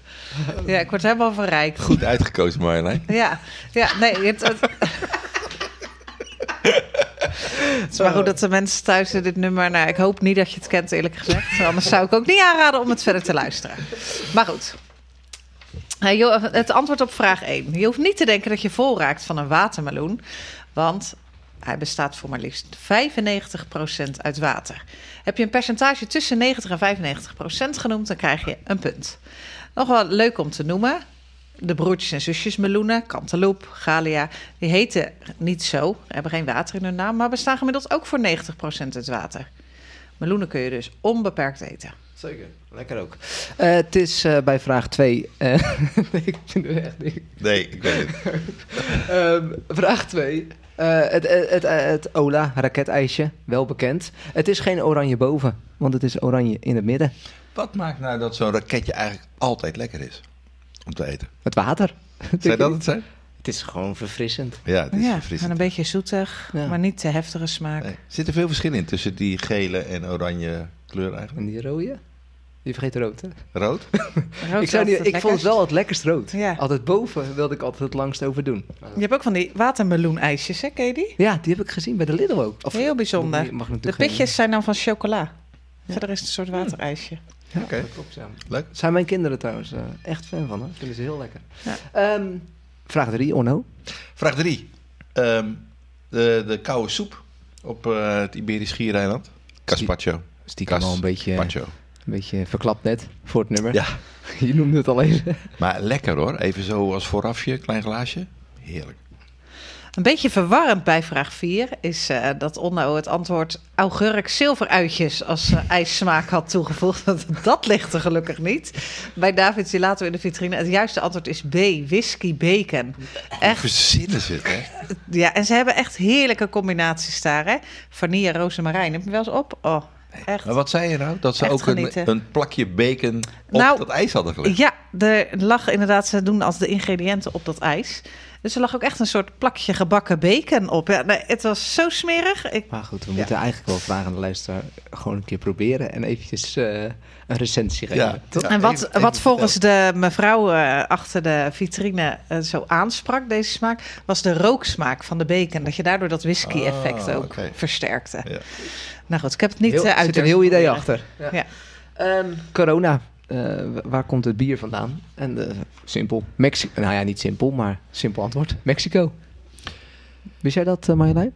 A: Ja, ik word helemaal verrijkt.
B: Goed uitgekozen Marjolein.
A: Ja, ja nee. Het, het... Het is maar goed dat de mensen thuis dit nummer... Nou, ik hoop niet dat je het kent, eerlijk gezegd. Anders zou ik ook niet aanraden om het verder te luisteren. Maar goed. Hey, joh, Het antwoord op vraag 1. Je hoeft niet te denken dat je vol raakt van een watermeloen. Want hij bestaat voor maar liefst 95% uit water. Heb je een percentage tussen 90 en 95% genoemd, dan krijg je een punt. Nog wel leuk om te noemen. De broertjes en zusjes meloenen, Cantaloupe, Galia, die heten niet zo, hebben geen water in hun naam, maar bestaan gemiddeld ook voor 90% uit water. Meloenen kun je dus onbeperkt eten.
C: Zeker. Lekker ook. Eh, het is eh, bij vraag 2. nee, ik vind het echt niet.
B: Nee, ik weet het.
C: Ehm, vraag 2. het, het, het, het Ola raketijsje, wel bekend. Het is geen oranje boven, want het is oranje in het midden.
B: Wat maakt nou dat zo'n raketje eigenlijk altijd lekker is om te eten?
C: Het water.
B: Zou dat het zijn?
C: Het is gewoon verfrissend.
B: Ja, het is
A: Ja, en
B: verfrissend.
A: een beetje zoetig,
C: Ja.
A: maar niet te heftige smaak.
B: Nee. Zit er veel verschil in tussen die gele en oranje kleur eigenlijk?
C: En die rode? Je vergeet rood, hè?
B: Rood?
A: Rood
C: ik, zou
A: is
C: niet, ik vond het wel het lekkerst rood.
A: Ja.
C: Altijd boven wilde ik altijd het langst over doen.
A: Je hebt ook van die watermeloenijsjes, hè? Die?
C: Ja, die heb ik gezien bij de Lidl ook. Of-
A: Heel bijzonder.
C: Mag
A: De
C: geen-
A: pitjes zijn dan van chocola. Verder is het een soort waterijsje.
B: Oké.
C: Dat klopt, ja.
B: Leuk.
C: Zijn mijn kinderen trouwens eh, echt fan van, hè? Vinden ze heel lekker.
A: Ja.
C: Ehm, vraag 3, Onno.
B: Vraag 3. de, de koude soep op eh, het Iberisch Schiereiland. Caspacho.
C: Stiekem al een beetje, een beetje verklapt net voor het nummer.
B: Ja,
C: Je noemde het al even.
B: maar lekker hoor. Even zo als voorafje, klein glaasje. Heerlijk.
A: Een beetje verwarrend bij vraag 4 is eh, dat Onno het antwoord augurk zilveruitjes als uh, ijssmaak had toegevoegd. Want dat ligt er gelukkig niet. Bij David Silato in de vitrine. Het juiste antwoord is B, whisky bacon. Echt,
B: Verzinnen ze het, hè?
A: ja, en ze hebben echt heerlijke combinaties daar. Hè? Vanille, rozemarijn. Heb je wel eens op? Oh, echt.
B: Maar wat zei je nou? Dat ze
A: Echt
B: ook een, een plakje bacon op
A: Nou,
B: dat ijs hadden gelegd?
A: Ja, er lag inderdaad, ze doen als de ingrediënten op dat ijs. Dus er lag ook echt een soort plakje gebakken bacon op. Ja, nee, het was zo smerig. Ik,
C: Maar goed, we moeten eigenlijk wel vragen aan de luisteraar gewoon een keer proberen en eventjes eh, een recensie geven.
B: Ja.
C: toch?
B: Ja.
A: en wat,
B: even- even
A: wat volgens de mevrouw eh, achter de vitrine eh, zo aansprak, deze smaak, was de rooksmaak van de bacon. Dat je daardoor dat whisky-effect
B: Ah,
A: ook
B: oké.
A: versterkte. Nou goed, ik heb het niet
C: Heel,
A: eh, uit
C: zit een heel idee achter.
A: Ja.
C: Ehm, corona. Eh, waar komt het bier vandaan? En eh, simpel. Mexico. Nou ja, niet simpel, maar simpel antwoord. Mexico. Wist jij dat, eh, Marjolein?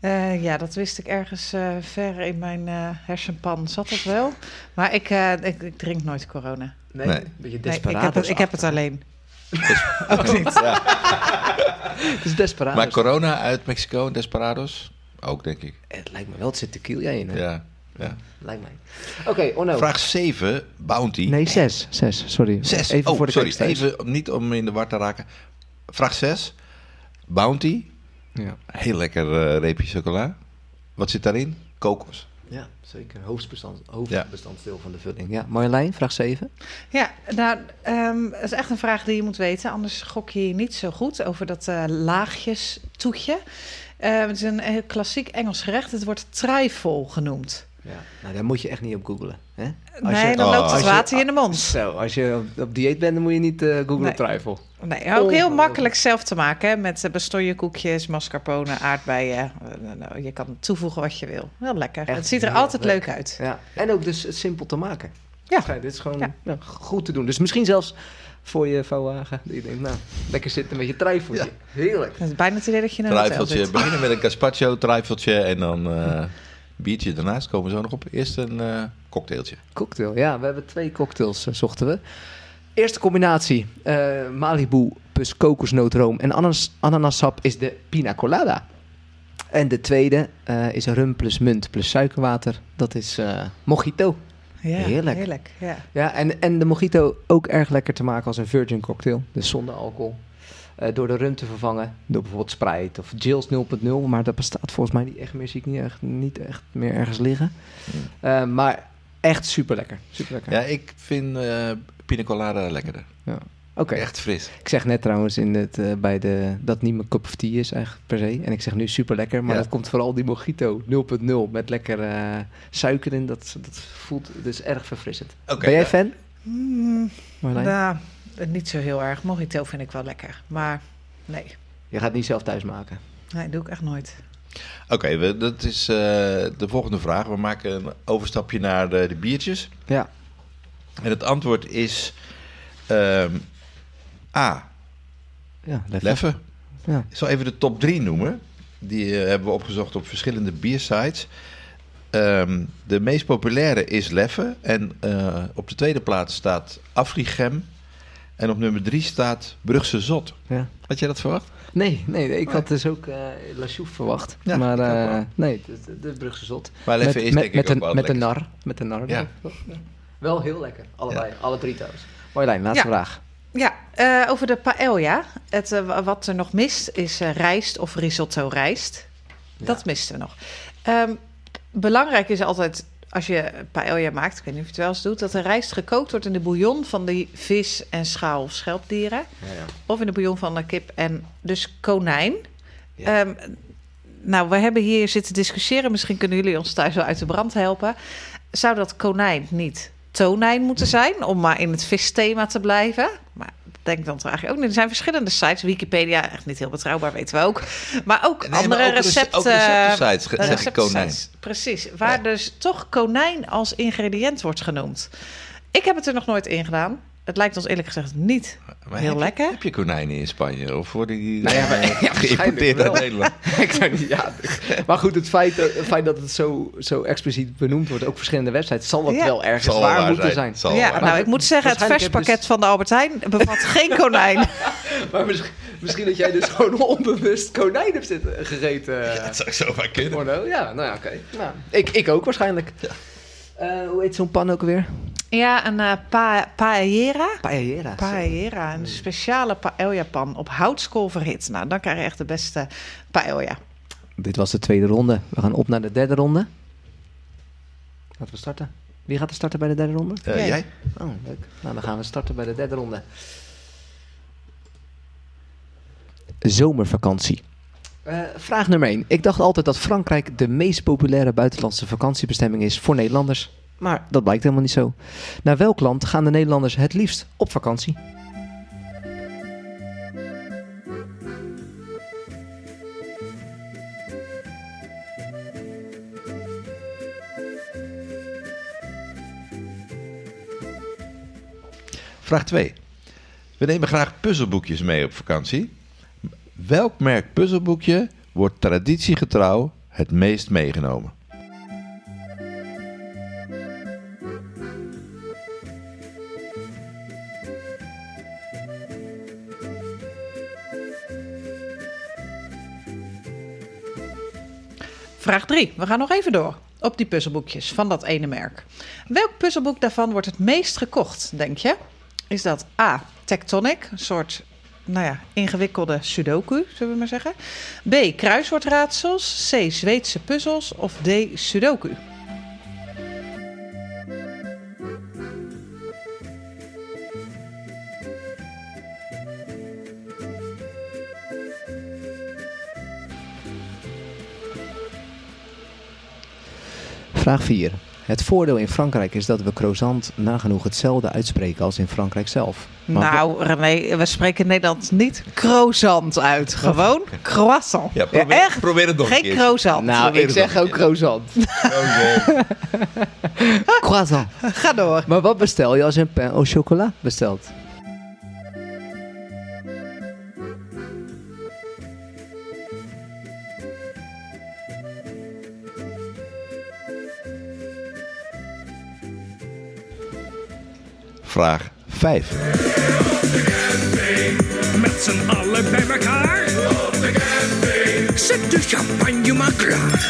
A: Eh, ja, dat wist ik ergens eh, ver in mijn eh, hersenpan. Zat dat wel? Maar ik, eh, ik, ik drink nooit corona.
C: Nee.
B: Nee.
C: Een beetje
A: Nee, ik, heb het, ik heb het alleen.
B: Ook niet. Ja.
C: Het is desperados.
B: Maar corona uit Mexico, Desperados? Ook, denk ik.
C: Het lijkt me wel, het zit tequila in. Hè?
B: Ja. ja.
C: Lijkt mij. Oké, Onno.
B: Vraag 7, Bounty.
C: Nee, zes. Zes, sorry.
B: Zes.
C: Even
B: oh,
C: voor de
B: sorry. Even, niet om in de war te raken. Vraag 6. Bounty.
C: Ja.
B: Heel lekker eh, reepje chocola. Wat zit daarin? Kokos.
C: ja, zeker. Hoofdbestand, hoofdbestanddeel van de vulling. Ja, Marjolein, vraag 7.
A: Ja, nou, ehm, het is echt een vraag die je moet weten. Anders gok je niet zo goed over dat eh laagjes toetje. Eh, het is een heel klassiek Engels gerecht. Het wordt trifle genoemd.
C: Ja. Nou, daar moet je echt niet op googlen. Hè?
A: nee, dan
B: oh,
A: loopt het
C: je-
A: water in de mond.
C: Zo, als je op, op dieet bent, dan moet je niet eh googlen
A: Nee.
C: trifle.
A: Nee, ook heel makkelijk zelf te maken. Hè? Met uh, koekjes, mascarpone, aardbeien. Eh, nou, je kan toevoegen wat je wil. Heel lekker.
C: Echt
A: het ziet er altijd leuk uit.
C: Ja. En ook dus simpel te maken.
A: Ja.
C: Schijnt, Dit is gewoon
A: Ja.
C: ja, goed te doen. Dus misschien zelfs voor je vouwwagen. Dat je denkt, nou, lekker zitten met je trijfeltje. Heerlijk.
A: Het is bijna het idee dat je in een hotel
B: Trijfeltje.
A: zit.
B: Beginnen met een gazpacho, trijfeltje en dan eh biertje daarnaast. Komen we zo nog op. Eerst een eh, cocktailtje.
C: Cocktail, ja. We hebben twee cocktails, eh, zochten we. Eerste combinatie. eh, Malibu plus kokosnoodroom en ananas, ananassap is de pina colada. En de tweede eh, is rum plus munt plus suikerwater. Dat is eh, mojito.
A: Ja,
C: Heerlijk.
A: heerlijk ja.
C: Ja, en, en de mojito ook erg lekker te maken als een virgin cocktail. Dus zonder alcohol. Eh, door de rum te vervangen. Door bijvoorbeeld Sprite of Jill's 0.0. Maar dat bestaat volgens mij niet echt meer. Zie ik niet echt, niet echt meer ergens liggen. Eh, maar echt super lekker. Super lekker.
B: Ja, ik vind eh pina colada lekkerder.
C: Oké.
B: Echt fris.
C: Ik zeg net trouwens in het, eh, bij de, dat niet mijn cup of tea is eigenlijk per se. En ik zeg nu super lekker. Maar
B: Ja.
C: dat komt vooral die mojito 0.0 met lekker eh, suiker in. Dat, dat voelt dus erg verfrissend.
B: Oké,
C: ben jij
B: ja.
C: fan?
A: Mm, nou, niet zo heel erg. Mojito vind ik wel lekker. Maar nee,
C: Je gaat het niet zelf thuis maken.
A: nee doe ik echt nooit.
B: Oké, we- dat is eh, de volgende vraag. We maken een overstapje naar de, de biertjes.
C: Ja.
B: En het antwoord is ehm, A.
C: Ja.
B: Leffe.
C: Ja.
B: Ik zal even de top 3 noemen. Die eh, hebben we opgezocht op verschillende biersites. Ehm, de meest populaire is Leffe. En eh, op de tweede plaats staat Afrigem. En op nummer 3 staat Brugse Zot.
C: Ja.
B: Had jij dat verwacht?
C: Nee, nee, ik had dus ook eh La Chouffe verwacht.
B: Ja,
C: maar nee, de, de, Brugse Zot.
B: Maar Leffe
C: met,
B: is
C: met,
B: denk
C: met
B: ik ook
C: een,
B: wel
C: met een nar. Met een nar.
B: Ja.
C: Wel heel lekker. Allebei. Alle drie trouwens. Marjolein, laatste vraag.
A: Ja, eh, over de paella. Het, eh, wa- wat er nog mist is eh, rijst of risotto rijst. Dat misten we nog. Ehm, belangrijk is altijd, als je paella maakt, ik weet niet of je het wel eens doet... dat de rijst gekookt wordt in de bouillon van die vis- en schaal- of schelpdieren.
C: Ja, ja.
A: Of in de bouillon van de kip en dus konijn. Ehm, nou, we hebben hier zitten discussiëren. Misschien kunnen jullie ons thuis wel uit de brand helpen. Zou dat konijn niet tonijn moeten zijn? Om maar in het visthema te blijven. Maar denk dan toch eigenlijk ook niet. Er zijn verschillende sites. Wikipedia, echt niet heel betrouwbaar, weten we ook. Maar ook
B: Nee, maar
A: andere
B: ook rece-
A: recepten.
B: receptensites, konijn.
A: Precies, waar dus toch konijn als ingrediënt wordt genoemd. Ik heb het er nog nooit in gedaan. Het lijkt ons eerlijk gezegd niet
B: Maar
A: heel
B: heb je-
A: lekker.
B: heb je konijnen in Spanje? Of worden die
C: Nou ja, maar-
B: eh,
C: ja, waarschijnlijk
B: geïmporteerd uit
C: wel.
B: Nederland?
C: ik ja. Maar goed, het feit, dat- het feit dat het zo, zo expliciet benoemd wordt, ook verschillende websites, zal
A: Ja.
C: wel ergens
B: Zal
C: waar
B: waar
C: moeten
B: zijn.
A: ja,
B: waar
A: nou,
C: Maar
A: ik moet zeggen, het verspakket van de Albert Heijn bevat geen konijn.
C: Maar misschien, misschien dat jij dus gewoon onbewust konijn hebt zitten, gegeten.
B: Dat zou zomaar kunnen.
C: Porno. Ja, nou ja, oké. Nou, ik, ik ook waarschijnlijk. Eh, hoe heet zo'n pan ook weer?
A: Ja, een eh pa paella.
C: Paella.
A: Paella, een speciale paella-pan op houtskool verhit. Nou, dan krijg je echt de beste paella.
C: Dit was de tweede ronde. We gaan op naar de derde ronde. Laten we starten. Wie gaat er starten bij de derde ronde?
B: Eh,
A: Jij.
B: jij?
C: Oh, leuk. Nou, dan gaan we starten bij de derde ronde. Zomervakantie. Eh, vraag nummer 1. Ik dacht altijd dat Frankrijk de meest populaire buitenlandse vakantiebestemming is voor Nederlanders. Maar dat blijkt helemaal niet zo. Naar welk land gaan de Nederlanders het liefst op vakantie?
B: Vraag 2. We nemen graag puzzelboekjes mee op vakantie. Welk merk puzzelboekje wordt traditiegetrouw het meest meegenomen?
A: Vraag 3. We gaan nog even door op die puzzelboekjes van dat ene merk. Welk puzzelboek daarvan wordt het meest gekocht, denk je? Is dat A. Tectonic, een soort nou ja, ingewikkelde sudoku, zullen we maar zeggen. B. Kruiswoordraadsels. C. Zweedse puzzels. Of D. Sudoku.
C: Vraag 4. Het voordeel in Frankrijk is dat we croissant nagenoeg hetzelfde uitspreken als in Frankrijk zelf. Maar
A: nou, René, we spreken in Nederland niet croissant uit. Gewoon croissant.
B: Ja, probeer,
A: echt?
B: probeer het nog een
A: Geen
B: keer.
A: croissant.
C: Nou,
B: Probeer
C: ik zeg ook croissant.
B: Oké.
C: croissant.
A: Ga door.
C: Maar wat bestel je als je een pain au chocolat bestelt?
B: Vraag 5.
F: Met z'n allen bij elkaar. Zet de champagne maar klaar.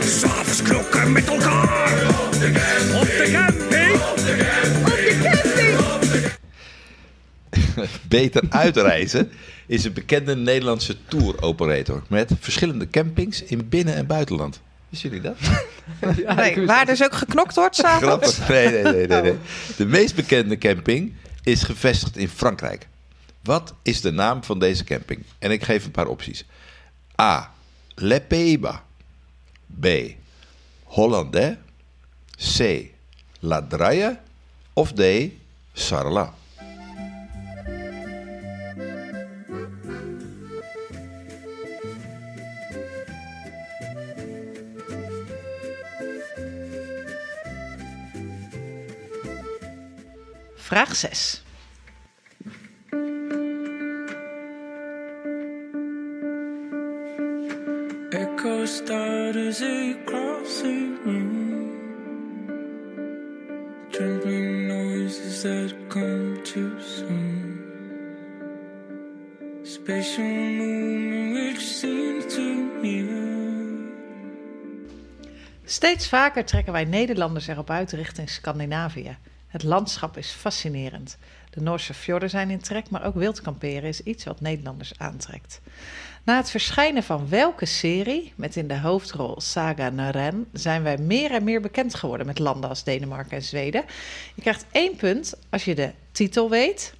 F: S'avonds knokken met elkaar. Op de camping. Op de camping.
B: Beter uitreizen is een bekende Nederlandse tour-operator met verschillende campings in binnen- en buitenland. Wisten jullie dat?
A: Nee, waar dus ook geknokt wordt s'avonds.
B: Grappig. Nee, nee, nee, nee, nee. De meest bekende camping is gevestigd in Frankrijk. Wat is de naam van deze camping? En ik geef een paar opties. A. Le Pays-Bas. B. Hollandais. C. La Draille. Of D. Sarlat.
A: Vraag 6.
F: Echo starters across the room. Trembling noises that come too soon. Spatial movement which seems too near.
A: Steeds vaker trekken wij Nederlanders erop uit richting Scandinavië. Het landschap is fascinerend. De Noorse fjorden zijn in trek, maar ook wild kamperen is iets wat Nederlanders aantrekt. Na het verschijnen van welke serie, met in de hoofdrol Saga Naren, zijn wij meer en meer bekend geworden met landen als Denemarken en Zweden. Je krijgt één punt als je de titel weet,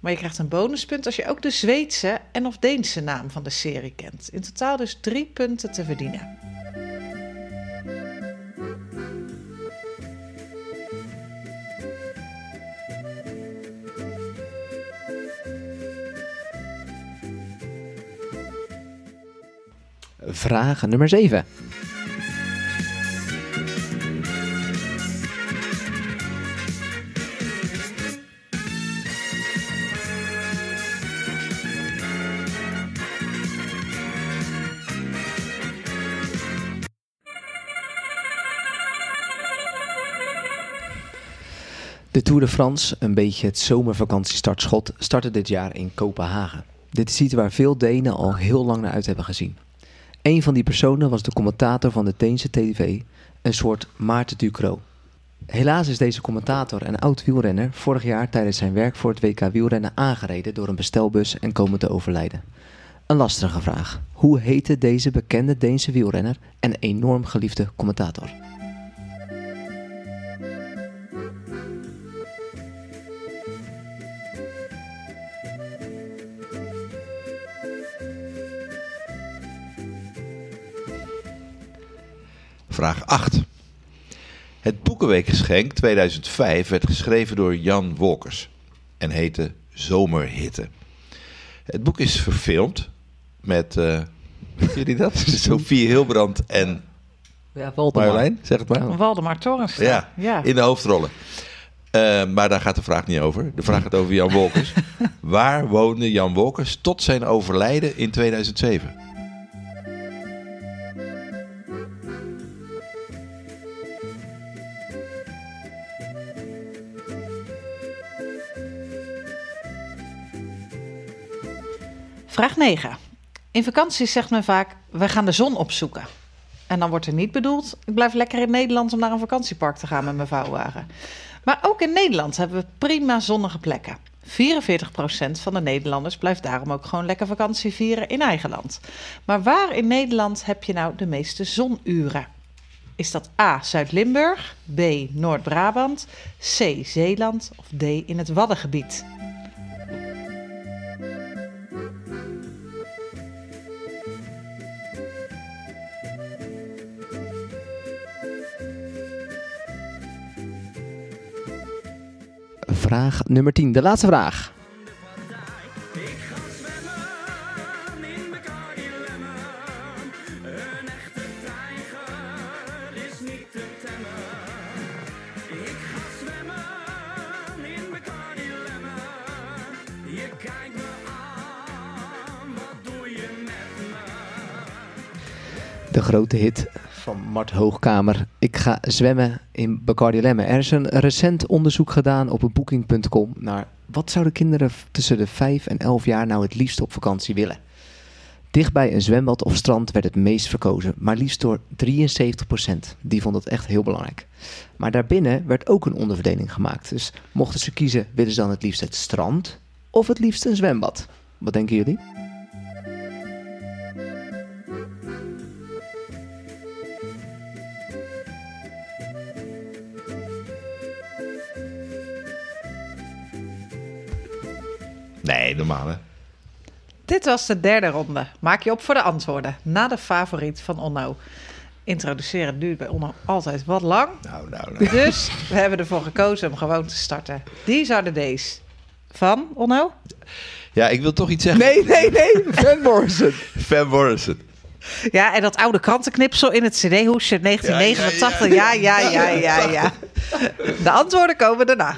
A: maar je krijgt een bonuspunt als je ook de Zweedse en of Deense naam van de serie kent. In totaal dus drie punten te verdienen.
C: Vraag nummer 7. De Tour de France, een beetje het zomervakantiestartschot, startte dit jaar in Kopenhagen. Dit is iets waar veel Denen al heel lang naar uit hebben gezien. Een van die personen was de commentator van de Deense TV, een soort Maarten Ducro. Helaas is deze commentator en oud wielrenner vorig jaar tijdens zijn werk voor het WK wielrennen aangereden door een bestelbus en komen te overlijden. Een lastige vraag. Hoe heette deze bekende Deense wielrenner en enorm geliefde commentator?
B: Vraag 8. Het Boekenweekgeschenk 2005 werd geschreven door Jan Wolkers en heette Zomerhitte. Het boek is verfilmd met, eh weten jullie dat? Sophie Hilbrand en
C: Ja, Waldemar.
B: Marjolein, zeg het maar.
A: Waldemar Torens.
B: Ja,
A: ja.
B: in de hoofdrollen. Eh, maar daar gaat de vraag niet over. De vraag gaat over Jan Wolkers. Waar woonde Jan Wolkers tot zijn overlijden in 2007?
A: Vraag 9. In vakanties zegt men vaak, we gaan de zon opzoeken. En dan wordt er niet bedoeld, ik blijf lekker in Nederland om naar een vakantiepark te gaan met mijn vouwwagen. Maar ook in Nederland hebben we prima zonnige plekken. 44% van de Nederlanders blijft daarom ook gewoon lekker vakantie vieren in eigen land. Maar waar in Nederland heb je nou de meeste zonuren? Is dat A. Zuid-Limburg, B. Noord-Brabant, C. Zeeland of D. in het Waddengebied?
C: Vraag nummer 10. De laatste vraag. De grote hit van Mart Hoogkamer. Ik ga zwemmen in Bacardi Lemmen. Er is een recent onderzoek gedaan op booking.com naar wat zouden kinderen tussen de 5 en 11 jaar nou het liefst op vakantie willen. Dichtbij een zwembad of strand werd het meest verkozen, maar liefst door 73%. Die vond het echt heel belangrijk. Maar daarbinnen werd ook een onderverdeling gemaakt. Dus mochten ze kiezen, willen ze dan het liefst het strand of het liefst een zwembad? Wat denken jullie?
B: Nee, normaal hè.
A: Dit was de derde ronde. Maak je op voor de antwoorden. Na de favoriet van Onno. Introduceren duurt bij Onno altijd wat lang.
B: Nou, nou, nou.
A: Dus we hebben ervoor gekozen om gewoon te starten. These are the days. Van Onno?
B: Ja, ik wil toch iets zeggen.
C: Nee, nee, nee. Van Morrison.
B: Van Morrison.
A: Ja, en dat oude krantenknipsel in het cd-hoesje 1989. Ja, ja, ja, ja, ja. De antwoorden komen daarna.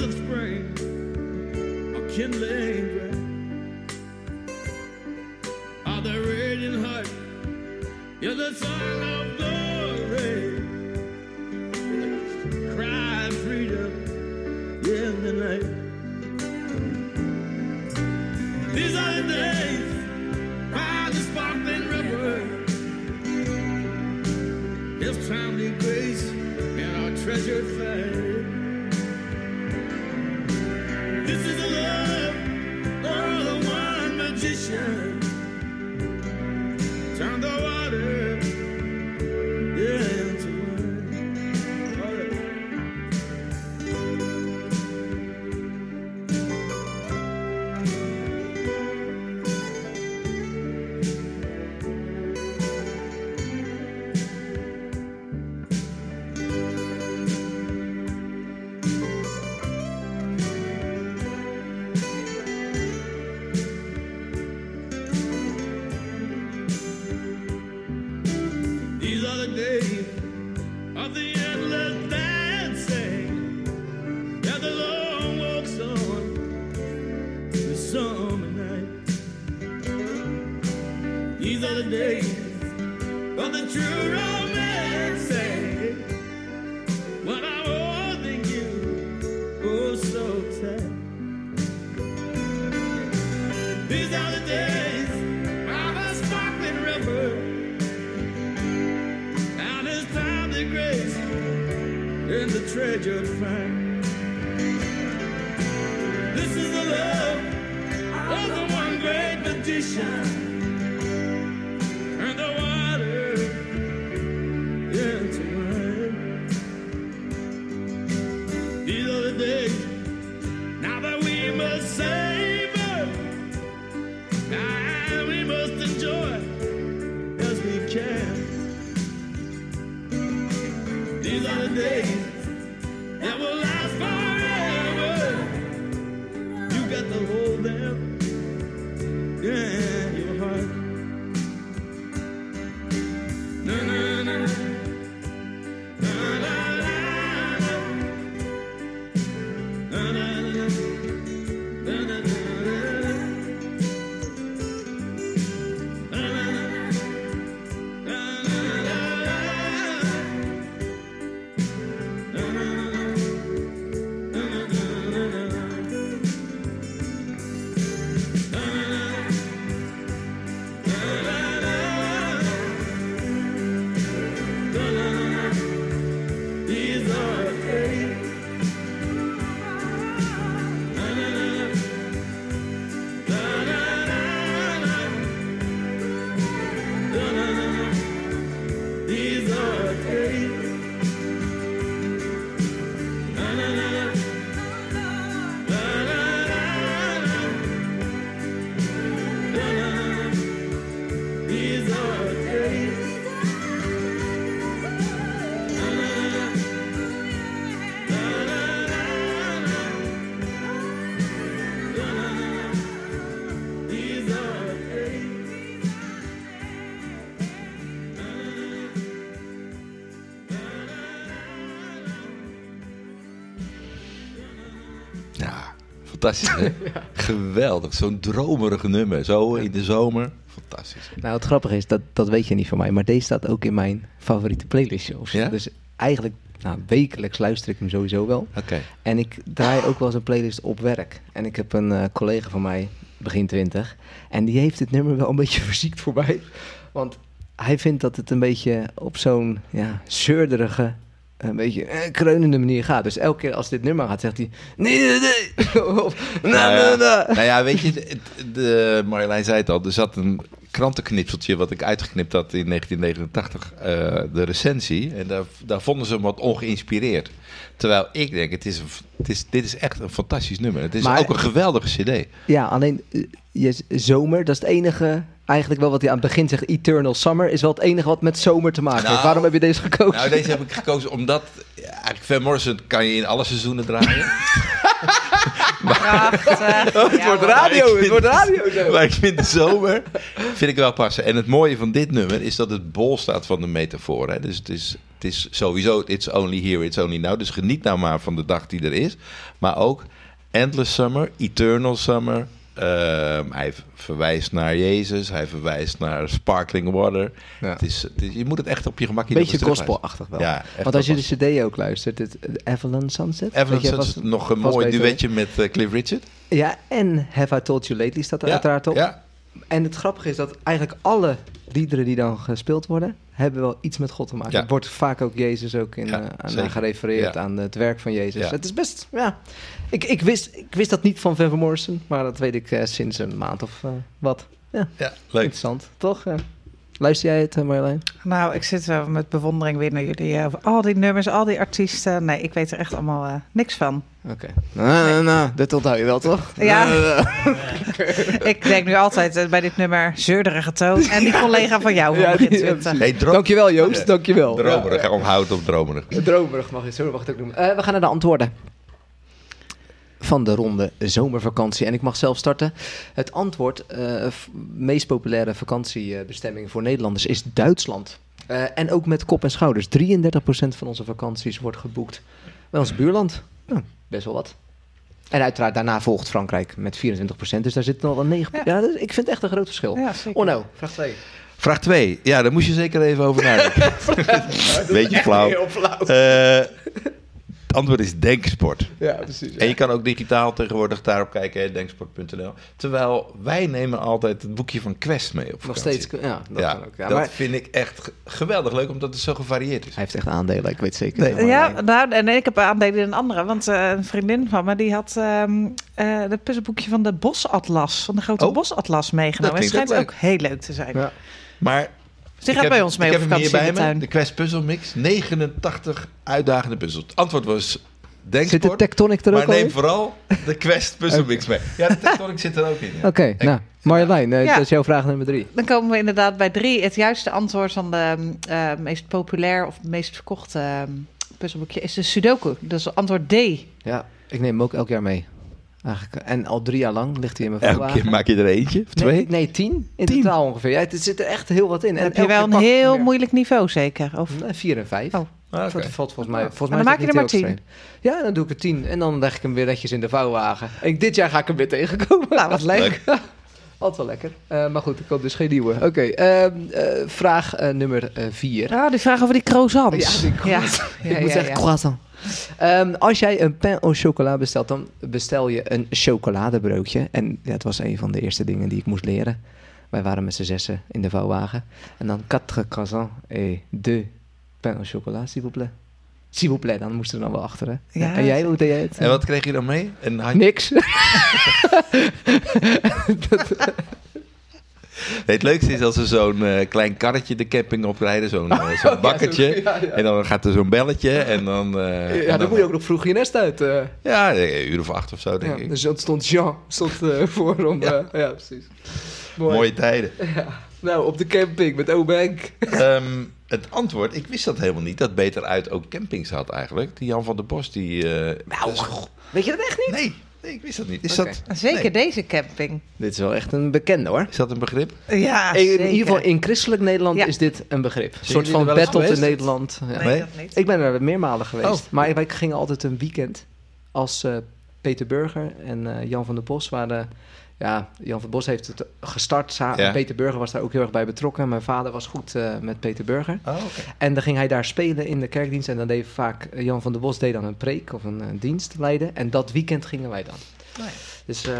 F: Highland Spring or
I: kindling ground. Are the raging heart? You're the
F: silence? Fantastisch hè? Geweldig. Zo'n dromerig nummer. Zo in de zomer. Fantastisch.
C: Nou, het grappige is, dat, dat weet je niet van mij, maar deze staat ook in mijn favoriete playlist. Of zo.
F: Ja?
C: Dus eigenlijk, nou, wekelijks luister ik hem sowieso wel.
F: Oké.
C: En ik draai ook wel eens een playlist op werk. En ik heb een eh, collega van mij, begin 20, en die heeft het nummer wel een beetje verziekt voor mij. Want hij vindt dat het een beetje op zo'n ja, zeurderige, een beetje eh, kreunende manier gaat. Dus elke keer als dit nummer gaat, zegt hij... Nee, nee, nee. of,
F: Nou ja, nou ja, weet je, de, de, Marjolein zei het al, er zat een krantenknipseltje wat ik uitgeknipt had in 1989, eh, de recensie. En daar, daar vonden ze hem wat ongeïnspireerd. Terwijl ik denk, het is een, het is, dit is echt een fantastisch nummer. Het is
C: Maar-
F: ook een geweldige cd.
C: Ja, alleen eh, je, zomer, dat is het enige... Eigenlijk wel wat hij aan het begin zegt, Eternal Summer... is wel het enige wat met zomer te maken
F: Nou,
C: heeft. Waarom heb je deze gekozen?
F: Nou, deze heb ik gekozen omdat... eigenlijk Van Morrison kan je in alle seizoenen draaien.
A: Prachtig.
C: het wordt radio, het wordt radio zo.
F: Maar ik vind de zomer vind ik wel passen. En het mooie van dit nummer is dat het bol staat van de metafoor. Hè? Dus het is, het is sowieso, it's only here, it's only now. Dus geniet nou maar van de dag die er is. Maar ook,
B: Endless Summer, Eternal Summer. Ehm, hij verwijst naar Jezus, hij verwijst naar Sparkling Water.
C: Ja.
B: Het is, het is- je moet het echt op je gemakje nog
C: Beetje gospelachtig wel.
B: Ja,
C: Want als je de cd ook luistert, het Avalon Sunset.
B: Evelyn Sunset, nog een mooi duetje met eh, Cliff Richard.
C: Ja, en Have I Told You Lately staat er
B: Ja,
C: uiteraard op.
B: Ja,
C: En het grappige is dat eigenlijk alle liederen die dan gespeeld worden, hebben wel iets met God te maken.
B: Ja.
C: Er wordt vaak ook Jezus ook in,
B: Ja,
C: eh, aan, gerefereerd,
B: Ja.
C: aan het werk van Jezus. Het is best, ja. Ik, ik, wist, ik wist dat niet van Van Morrison, maar dat weet ik eh, sinds een maand of eh, wat. Ja,
B: ja, leuk.
C: interessant. Toch? Luister jij het, uh, Marjolein?
A: Nou, ik zit wel met bewondering weer naar jullie. eh, over al die nummers, al die artiesten. Nee, ik weet er echt allemaal eh, niks van.
C: Oké. Nou, nou, nou, dat onthoud je wel, toch?
A: Ja.
C: Nou,
A: Ik denk nu altijd eh, bij dit nummer zeurderige toon. En die collega van jou
C: Ja,
A: begin
C: die-
A: 20.
B: Hey, dro
C: Dankjewel, Joost. Dankjewel.
B: dromerig, ja. onthoud op dromerig.
C: Dromerig mag je, zo mag je het ook noemen. Eh, we gaan naar de antwoorden. Van de ronde zomervakantie. En ik mag zelf starten. Het antwoord, eh f- meest populaire vakantiebestemming voor Nederlanders is Duitsland. Eh, en ook met kop en schouders. 33% van onze vakanties wordt geboekt bij ons buurland. Nou, best wel wat. En uiteraard daarna volgt Frankrijk met 24%. Dus daar zit nog wel 9%. Ja.
A: Ja.
C: ik vind het echt een groot verschil.
A: Ja, zeker.
C: Oh nou, vraag 2.
B: Vraag 2. Ja, daar moest je zeker even over nadenken. Beetje flauw.
C: Heel flauw.
B: Eh, het antwoord is denksport.
C: Ja, precies.
B: En je kan ook digitaal tegenwoordig daarop kijken, hè, denksport.nl. Terwijl wij nemen altijd het boekje van Quest mee op
C: Nog steeds, ja, dat
B: ja,
C: kan ook. Ja,
B: dat
C: maar
B: vind ik echt ge- geweldig leuk, omdat het zo gevarieerd is.
C: hij heeft echt aandelen, ik weet zeker.
B: Nee.
A: Ja, nou, en ik heb aandelen in een andere. Want eh, een vriendin van me, die had ehm eh het puzzelboekje van de Bosatlas. Van de grote
B: Oh,
A: Bosatlas meegenomen.
B: Dat
A: Het
B: klinkt
A: schijnt
B: ook
A: ook heel leuk te zijn.
C: Ja.
B: Maar
A: Die
B: ik
A: gaat
B: heb-
A: bij ons mee
B: ik
A: op
B: heb hem
A: vakantie
B: hier
A: in de
B: bij me, de Quest Puzzle Mix. 89 uitdagende puzzels. Het antwoord was
C: Zit de
B: denksport.
C: Tectonic er ook
B: maar
C: al
B: neem
C: in?
B: vooral de Quest Puzzle Mix mee. Ja, de Tectonic zit er ook in. ja.
C: Oké, nou, Marjolein, eh,
A: Ja.
C: dat is jouw vraag nummer drie.
A: Dan komen we inderdaad bij drie. Het juiste antwoord van de eh, meest populair of meest verkochte eh, puzzelboekje is de Sudoku. Dat is antwoord D.
C: Ja, ik neem hem ook elk jaar mee. Eigenlijk. En al drie jaar lang ligt hij in mijn
B: Elke keer maak je er eentje of twee.
C: Nee, nee, tien in
B: Tien?
C: totaal ongeveer. Ja, het zit er echt heel wat in.
A: Dan
C: En
A: heb je wel een heel
C: meer.
A: moeilijk niveau zeker. Of...
C: Nee, vier en vijf.
A: Oh.
B: Ah.
C: Dat valt volgens mij. Volgens
A: En
C: mij
A: dan
C: is
A: maak je er maar
C: extreem. Ja, dan doe ik er tien. En dan leg ik hem weer netjes in de vouwwagen. En dit jaar ga ik hem weer tegenkomen.
A: Nou, wat leuk.
C: Altijd wel lekker. Eh, maar goed, ik koop dus geen nieuwe. Oké, ehm, eh, vraag eh, nummer eh, vier.
A: Ah, die vraag over die croissants.
C: Ja, die
A: Ja.
C: croissants.
A: Ja,
C: ik moet
A: ja,
C: zeggen
A: ja.
C: croissant. Ehm, als jij een pain au chocolat bestelt, dan bestel je een chocoladebroodje. En ja, het was een van de eerste dingen die ik moest leren. Wij waren met z'n zessen in de vouwwagen. En dan quatre croissants et deux pain au chocolat, s'il vous plaît. S'il vous plaît, dan moesten we dan wel achter, hè?
A: Ja,
C: en jij, hoe deed jij het?
B: En wat kreeg je dan mee? Een?
C: Niks.
B: Nee, het leukste is als ze zo'n eh, klein karretje de camping oprijden, zo'n zo'n bakkertje.
C: zo- ja, ja.
B: En dan gaat er zo'n belletje en dan... eh,
C: ja, dan moet je ook nog vroeg je nest uit.
B: Ja, een uur of acht of zo, denk ik.
C: dus dat stond Jean stond, voor om...
B: Ja.
C: Precies. Mooi.
B: Mooie tijden.
C: Nou, op de camping met Henk.
B: Ehm, het antwoord, ik wist dat helemaal niet, dat Beter Uit ook campings had eigenlijk. Die Jan van der Bos, die... dat is-
C: Weet je dat echt niet?
B: nee, nee, ik wist dat niet. Is, dat,
A: Zeker
B: nee.
A: deze camping.
C: Dit is wel echt een bekende hoor.
B: is dat een begrip?
A: Ja,
C: In,
A: zeker.
C: in ieder geval in christelijk Nederland
A: Ja.
C: is dit een begrip. Een soort van battle in? Nederland. Ja.
A: Nee,
B: Nee?
A: dat niet.
C: Ik ben er meermalen geweest.
B: Oh.
C: Maar wij gingen altijd een weekend als eh, Peter Burger en eh, Jan van der Bos waren... Ja, Jan van der Bos heeft het gestart. Sa-
B: Ja.
C: Peter Burger was daar ook heel erg bij betrokken. Mijn vader was goed eh, met Peter Burger.
B: Oh, oké.
C: En dan ging hij daar spelen in de kerkdienst. En dan deed vaak eh, Jan van der Bos deed dan een preek of een eh, dienst leiden. En dat weekend gingen wij dan. Dus, eh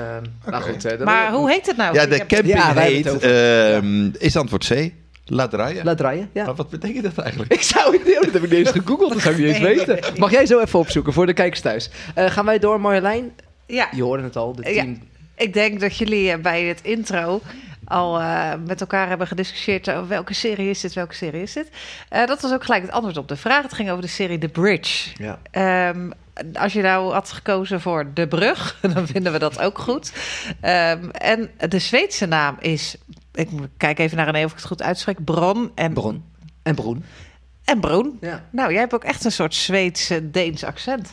C: nou goed.
A: Maar hoe heet het nou?
B: Ja, de
A: camping?
C: Ja, wij
B: heet, ehm, is antwoord C.
C: Laat draaien, ja.
B: Maar wat betekent dat eigenlijk?
C: Ik zou het niet, dat heb ik niet eens gegoogeld, dat zou ik niet eens
A: Nee.
C: weten. Mag jij zo even opzoeken voor de kijkers thuis? Eh, gaan wij door, Marjolein?
A: Ja,
C: Je hoorde het al, de
A: Ja.
C: team.
A: Ik denk dat jullie eh, bij het intro al eh, met elkaar hebben gediscussieerd over welke serie is dit, welke serie is dit. Eh, dat was ook gelijk het antwoord op de vraag. Het ging over de serie The Bridge.
C: Ja.
A: Ehm, als je nou had gekozen voor De Brug, dan vinden we dat ook goed. Ehm, en de Zweedse naam is, ik kijk even naar René of ik het goed uitspreek, Bron. En,
C: Bron. En Broen.
A: En Broen.
C: Ja.
A: Nou, jij hebt ook echt een soort Zweeds-Deens accent.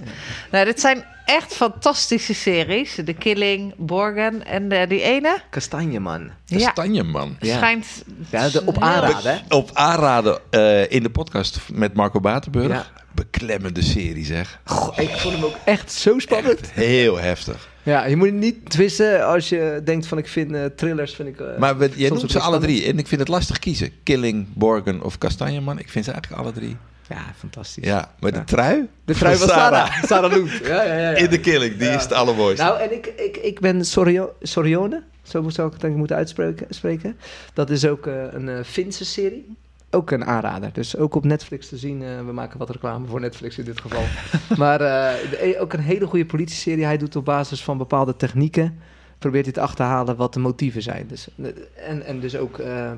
A: Nou, dit zijn echt fantastische series. The Killing, Borgen en eh, die ene.
C: Kastanjeman.
A: Ja,
B: Kastanjeman.
C: Ja.
A: schijnt...
C: Ja, de, op aanraden. hè?
B: Op aanraden eh, in de podcast met Marco Batenburg.
C: Ja.
B: Beklemmende serie zeg.
C: Goh, ik vond hem ook echt zo spannend.
B: Echt heel heftig.
C: Ja, je moet niet twisten als je denkt van ik vind eh, thrillers vind ik. eh,
B: Maar we, jij noemt ze alle drie. En ik vind het lastig kiezen. Killing, Borgen of Kastanjeman. Ik vind ze eigenlijk alle drie.
C: Ja, fantastisch.
B: Ja, maar de
C: Ja.
B: trui?
C: De trui
B: van
C: van Sarah. Sarah Loet. Ja, ja, ja. ja.
B: In de Killing, die
C: Ja.
B: is het allermooiste.
C: Nou, en ik, ik, ik ben Sorio, Sorione, zo zou ik het denk ik moeten uitspreken. spreken. Dat is ook eh, een eh, Finse serie. Ook een aanrader. Dus ook op Netflix te zien. eh, we maken wat reclame voor Netflix in dit geval. maar eh, de- ook een hele goede politieserie. Hij doet op basis van bepaalde technieken. Probeert hij te achterhalen wat de motieven zijn. Dus, eh, en, en dus ook eh, eh,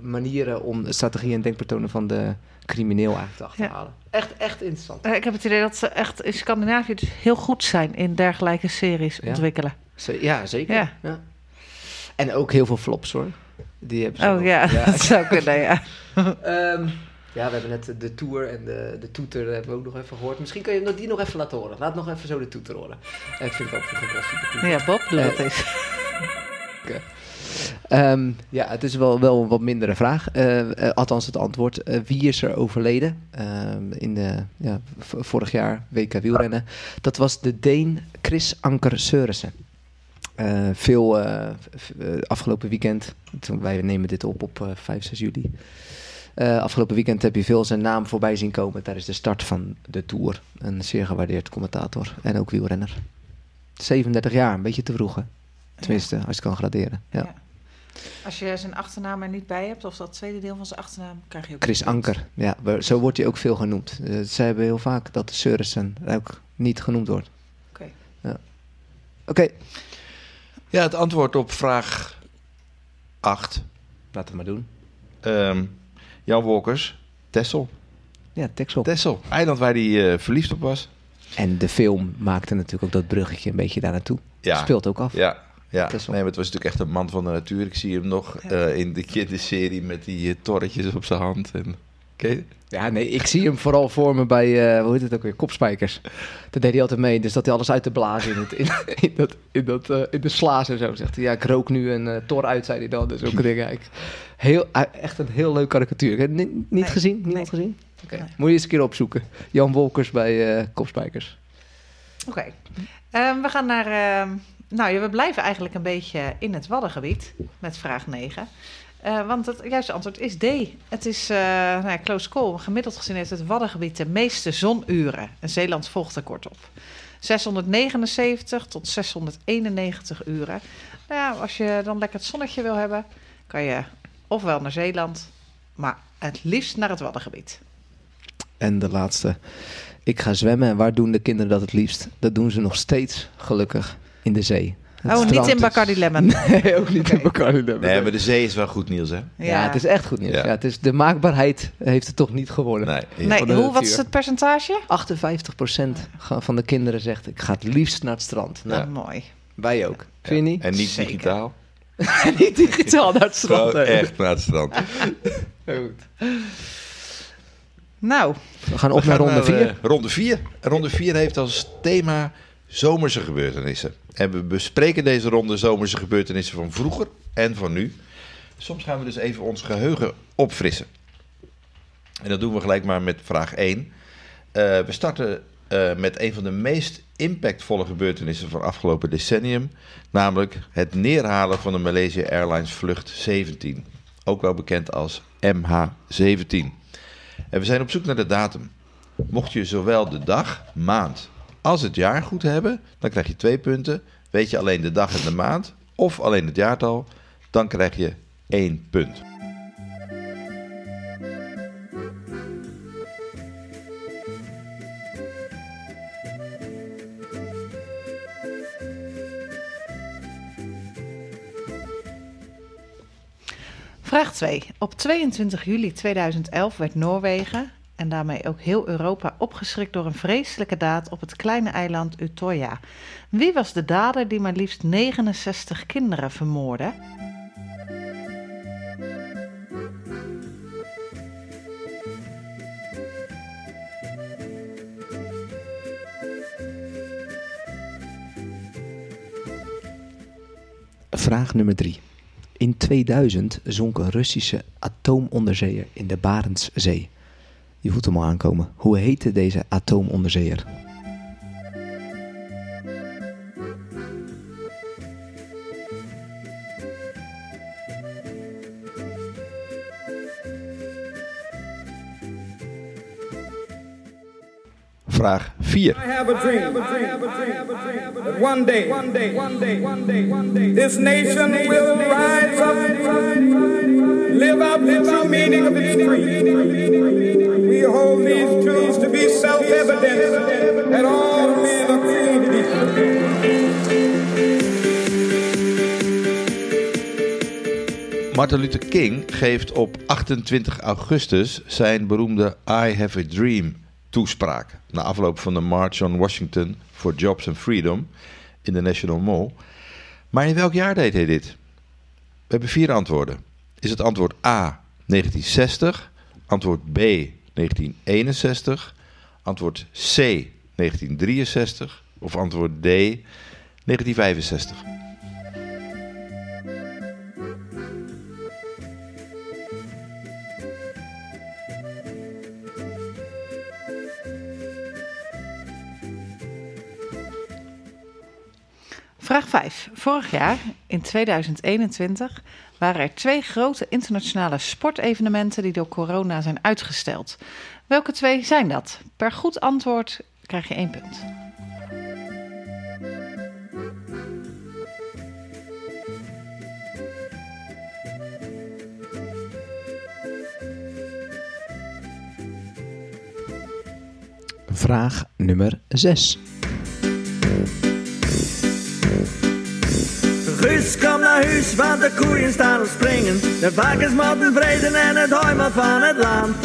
C: manieren om de strategie en denkpatronen van de crimineel eigenlijk te achterhalen. Echt, echt interessant.
A: Eh, Ik heb het idee dat ze echt in Scandinavië dus heel goed zijn in dergelijke series
C: Ja.
A: ontwikkelen.
C: Ze- Ja, zeker.
A: Ja.
C: Ja. En ook heel veel flops hoor. Die hebben ze
A: Oh ja, dat zou kunnen, ja.
C: Ehm, ja, we hebben net de, tour en de, de toeter hebben we ook nog even gehoord. Misschien kan je die nog even laten horen. Laat nog even zo de toeter horen. En ik vind het ook een klassieke toeter.
A: Ja, Bob, doe dat
C: Eh,
A: eens.
C: Ehm, ja, het is wel, wel een wat mindere vraag. Eh, eh, althans, het antwoord. Eh, wie is er overleden Ehm, in de, ja, vorig jaar WK wielrennen? Dat was de Deen Chris Anker Seurissen. Eh, veel eh, eh, afgelopen weekend, toen wij nemen dit op op eh, 5, 6 juli. Eh, afgelopen weekend heb je veel zijn naam voorbij zien komen tijdens de start van de Tour. Een zeer gewaardeerd commentator en ook wielrenner. 37 jaar, een beetje te vroeg hè? Tenminste, als je kan graderen. Ja.
A: Ja. Als je zijn achternaam er niet bij hebt, of dat tweede deel van zijn achternaam, krijg je ook
C: Chris. Anker, ja, zo wordt hij ook veel genoemd. Uh, ze hebben heel vaak dat Seurissen ook niet genoemd wordt.
A: Oké.
C: Ja. Oké,
B: Ja, het antwoord op vraag 8.
C: laten we maar doen.
B: Ehm, Jan Wolkers, Tessel.
C: Ja, Texel.
B: Tessel, eiland waar hij eh, verliefd op was.
C: En de film maakte natuurlijk ook dat bruggetje een beetje daar naartoe.
B: Ja.
C: Speelt ook af.
B: Ja, ja.
C: Tessel.
B: Nee, maar het was natuurlijk echt een man van de natuur. Ik zie hem nog eh, in de kinderserie met die eh, torretjes op zijn hand. En...
C: Ja, nee, ik zie hem vooral voor me bij, eh, hoe heet het ook weer, kopspijkers. Daar deed hij altijd mee, dus dat hij alles uit te blazen in, het, in, in, dat, in, dat, eh, in de slaas en zo. Zegt hij, ja, ik rook nu een eh, tor uit, zei hij dan. Dus ook dingen. Ik, heel, echt een heel leuk karikatuur. Niet
A: Nee,
C: gezien? Niemand
A: nee.
C: gezien? Oké,
A: Nee.
C: moet je eens een keer opzoeken. Jan Wolkers bij eh kopspijkers.
A: Oké. Ehm, we gaan naar... ehm, nou ja, we blijven eigenlijk een beetje in het Waddengebied met vraag 9. Eh, want het juiste antwoord is D. Het is uh, nou ja, close call. Gemiddeld gezien heeft het Waddengebied de meeste zonuren. En Zeeland volgt er kort op. 679 tot 691 uren. Nou als je dan lekker het zonnetje wil hebben, kan je ofwel naar Zeeland, maar het liefst naar het Waddengebied.
C: En de laatste. Ik ga zwemmen. En waar doen de kinderen dat het liefst? Dat doen ze nog steeds, gelukkig, in de zee.
A: Oh, niet in Bacardi Lemon.
C: Nee, ook niet in Bacardi Lemon.
B: Nee, maar de zee is wel goed, Niels, hè?
C: Ja. het is echt goed nieuws.
B: Ja.
C: Ja. het is, de maakbaarheid heeft het toch niet gewonnen.
B: Nee.
A: Nee, hoe, wat is het percentage?
C: 58% ga- van de kinderen zegt, ik ga het liefst naar het strand. Nou,
A: mooi.
C: wij ook. Vind je niet?
B: En niet
A: Zeker.
B: digitaal.
C: niet digitaal naar het strand.
B: Gewoon echt naar het strand.
C: Goed.
A: Nou,
C: We gaan op
B: We
C: naar
B: gaan
C: ronde 4.
B: eh, ronde 4. Ronde 4 heeft als thema zomerse gebeurtenissen. En we bespreken deze ronde zomerse gebeurtenissen van vroeger en van nu. Soms gaan we dus even ons geheugen opfrissen. En dat doen we gelijk maar met vraag 1. Eh, we starten eh, met een van de meest impactvolle gebeurtenissen van afgelopen decennium. Namelijk het neerhalen van de Malaysia Airlines vlucht 17. Ook wel bekend als MH17. En we zijn op zoek naar de datum. Mocht je zowel de dag, maand als het jaar goed hebben, dan krijg je twee punten. Weet je alleen de dag en de maand of alleen het jaartal, dan krijg je één punt.
A: vraag 2. Op 22 juli 2011 werd Noorwegen en daarmee ook heel Europa opgeschrikt door een vreselijke daad op het kleine eiland Utoya. Wie was de dader die maar liefst 69 kinderen vermoordde?
C: Vraag nummer 3. In 2000 zonk een Russische atoomonderzeeër in de Barentszee. Je voelt hem al aankomen. Hoe heette deze atoomonderzeeër?
B: Vraag 4.
J: I have a dream. One day, one day, one day, one day, one day, this nation will rise up, live out the true meaning of. We hold these truths to be self-evident that all men are created equal.
B: Martin Luther King geeft op 28 augustus zijn beroemde I Have a Dream toespraak. Na afloop van de March on Washington for Jobs and Freedom in de National Mall. Maar in welk jaar deed hij dit? We hebben vier antwoorden. Is het antwoord A 1960, antwoord B 1961, antwoord C 1963 of antwoord D 1965?
A: Vraag 5. Vorig jaar, in 2021, waren er twee grote internationale sportevenementen die door corona zijn uitgesteld. Welke twee zijn dat? Per goed antwoord krijg je één punt.
C: Vraag nummer 6.
K: Naar huis, want de koeien staan op springen. De varkens moeten vreten en het hooi moet van het land.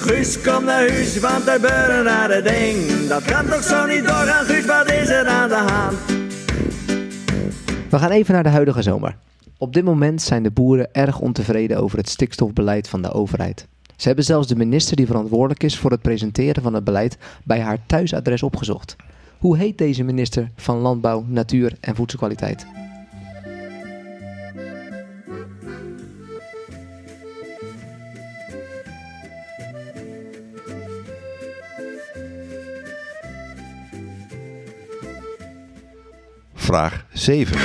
K: Guus, kom naar huis, want er beuren rare ding. Dat kan toch zo niet doorgaan, Guus, wat is er aan de hand?
C: We gaan even naar de huidige zomer. Op dit moment zijn de boeren erg ontevreden over het stikstofbeleid van de overheid. Ze hebben zelfs de minister die verantwoordelijk is voor het presenteren van het beleid bij haar thuisadres opgezocht. Hoe heet deze minister van Landbouw, Natuur en Voedselkwaliteit?
B: Vraag 7.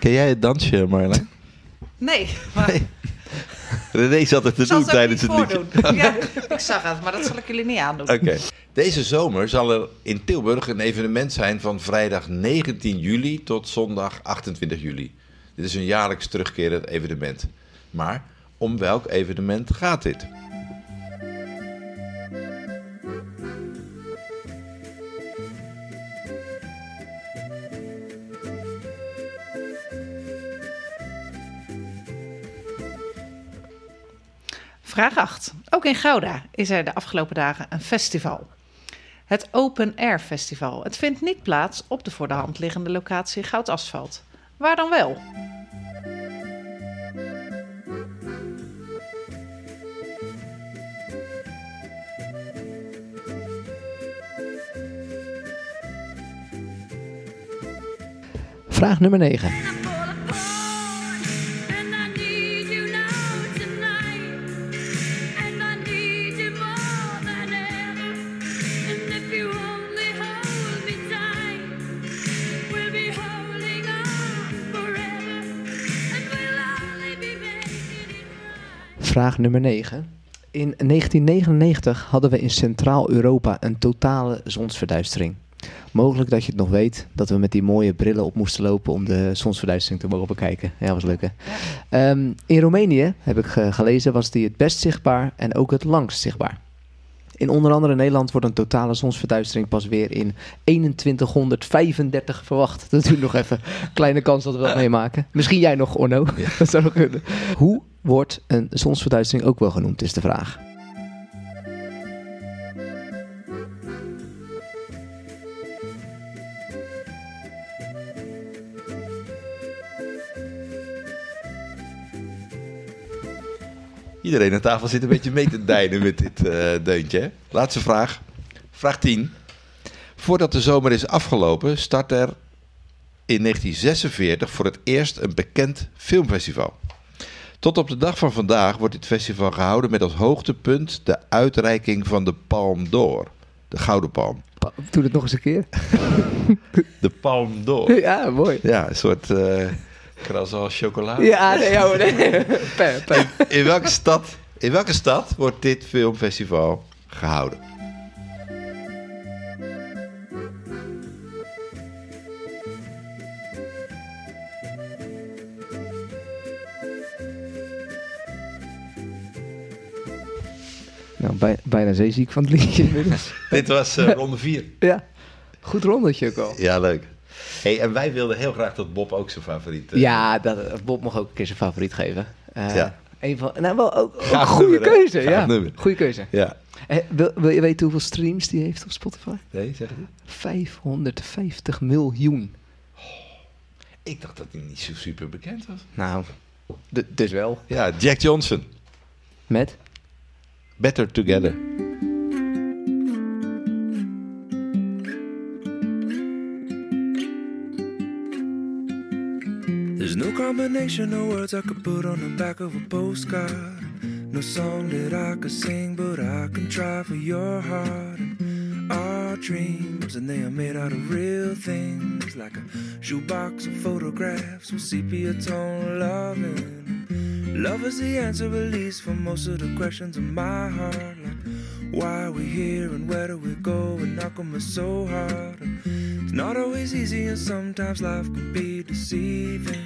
B: Ken jij het dansje, Marjolein?
A: Nee, maar
B: René zat het te doen tijdens het liedje.
A: Ja, ik zag het, maar dat zal ik jullie niet aandoen.
B: Oké. Deze zomer zal er in Tilburg een evenement zijn van vrijdag 19 juli tot zondag 28 juli. Dit is een jaarlijks terugkerend evenement. Maar om welk evenement gaat dit?
A: Vraag 8. Ook in Gouda is er de afgelopen dagen een festival. Het Open Air Festival. Het vindt niet plaats op de voor de hand liggende locatie Goudasfalt. Waar dan wel?
C: Vraag nummer 9. Vraag nummer 9. In 1999 hadden we in Centraal-Europa een totale zonsverduistering. Mogelijk dat je het nog weet dat we met die mooie brillen op moesten lopen om de zonsverduistering te mogen bekijken. Ja, was leuk hè? Ehm, in Roemenië, heb ik ge- gelezen, was die het best zichtbaar en ook het langst zichtbaar. In onder andere Nederland wordt een totale zonsverduistering pas weer in 2135 verwacht. Dat duurt nog even. Kleine kans dat we dat meemaken. Misschien jij nog, Orno. Dat zou nog kunnen. Hoe wordt een zonsverduistering ook wel genoemd, is de vraag.
B: Iedereen aan tafel zit een beetje mee te deinen met dit eh, deuntje. Laatste vraag. Vraag 10. Voordat de zomer is afgelopen, start er in 1946 voor het eerst een bekend filmfestival. Tot op de dag van vandaag wordt dit festival gehouden met als hoogtepunt de uitreiking van de Palm d'Or. De Gouden Palm.
C: Pa- Doe het nog eens een keer.
B: De Palm d'Or.
C: Ja, mooi.
B: Ja, een soort eh kras als chocolade.
C: Ja, nee, ja, nee. Per, per.
B: In welke stad, in welke stad wordt dit filmfestival gehouden?
C: Nou, bij, bijna zeeziek van het liedje inmiddels.
B: Dit was eh, ronde 4.
C: ja, goed rondetje ook al.
B: Ja, leuk. Hey, en wij wilden heel graag dat Bob ook zijn favoriet... eh,
C: Ja, dat, Bob mag ook een keer zijn favoriet geven. Eh,
B: Ja.
C: Een van, nou, wel ook, ook
B: Gaaf
C: goede
B: nummer,
C: keuze. Ja,
B: nummer.
C: goede keuze.
B: Ja.
C: Eh, wil, wil je weten hoeveel streams die heeft op Spotify?
B: Nee, zeg het niet.
C: 550 miljoen.
B: Ik dacht dat hij niet zo super bekend was.
C: Nou, dus wel.
B: Ja, Jack Johnson.
C: Met?
B: Better Together.
L: Combination of words I could put on the back of a postcard. No song that I could sing, but I can try for your heart. And our dreams, and they are made out of real things, like a shoebox of photographs with sepia tone loving. Love is the answer, at least, for most of the questions in my heart. Like, why are we here and where do we go? And how come it's so hard? It's not always easy, and sometimes life can be deceiving.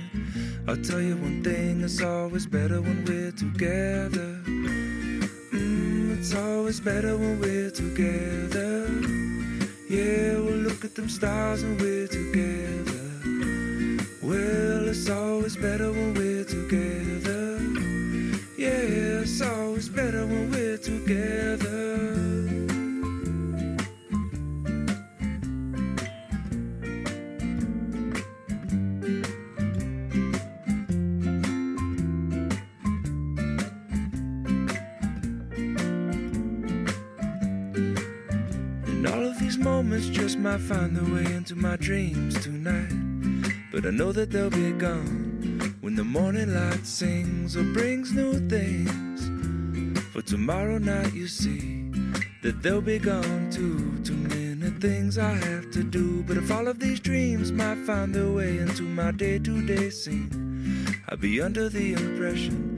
L: I'll tell you one thing, it's always better when we're together. Mm, it's always better when we're together. Yeah, we'll look at them stars and we're together. Well, it's always better when we're together. Yeah, it's always better when we're together. Moments just might find their way into my dreams tonight. But I know that they'll be gone when the morning light sings or brings new things. For tomorrow night, you see that they'll be gone too. Too many things I have to do. But if all of these dreams might find their way into my day to day scene, I'd be under the impression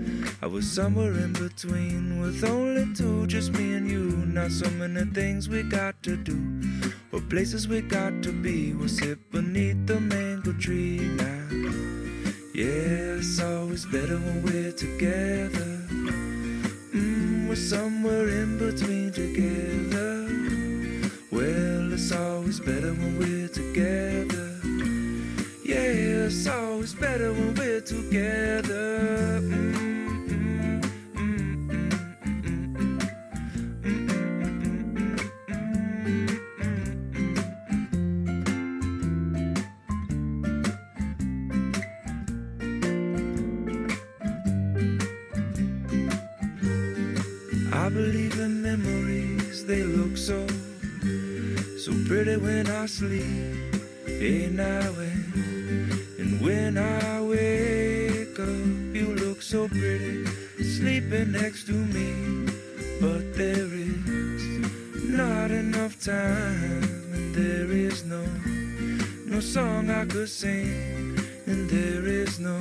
L: I was somewhere in between with only two, just me and you. Not so many things we got to do, or places we got to be. We'll sit beneath the mango tree now. Yeah, it's always better when we're together. Mm, we're somewhere in between together. Well, it's always better when we're together. Yeah, it's always better when we're together. Mm, when I sleep. Hey, now and, and when I wake up, you look so pretty, sleeping next to me. But there is not enough time, and there is no, no song I could sing, and there is no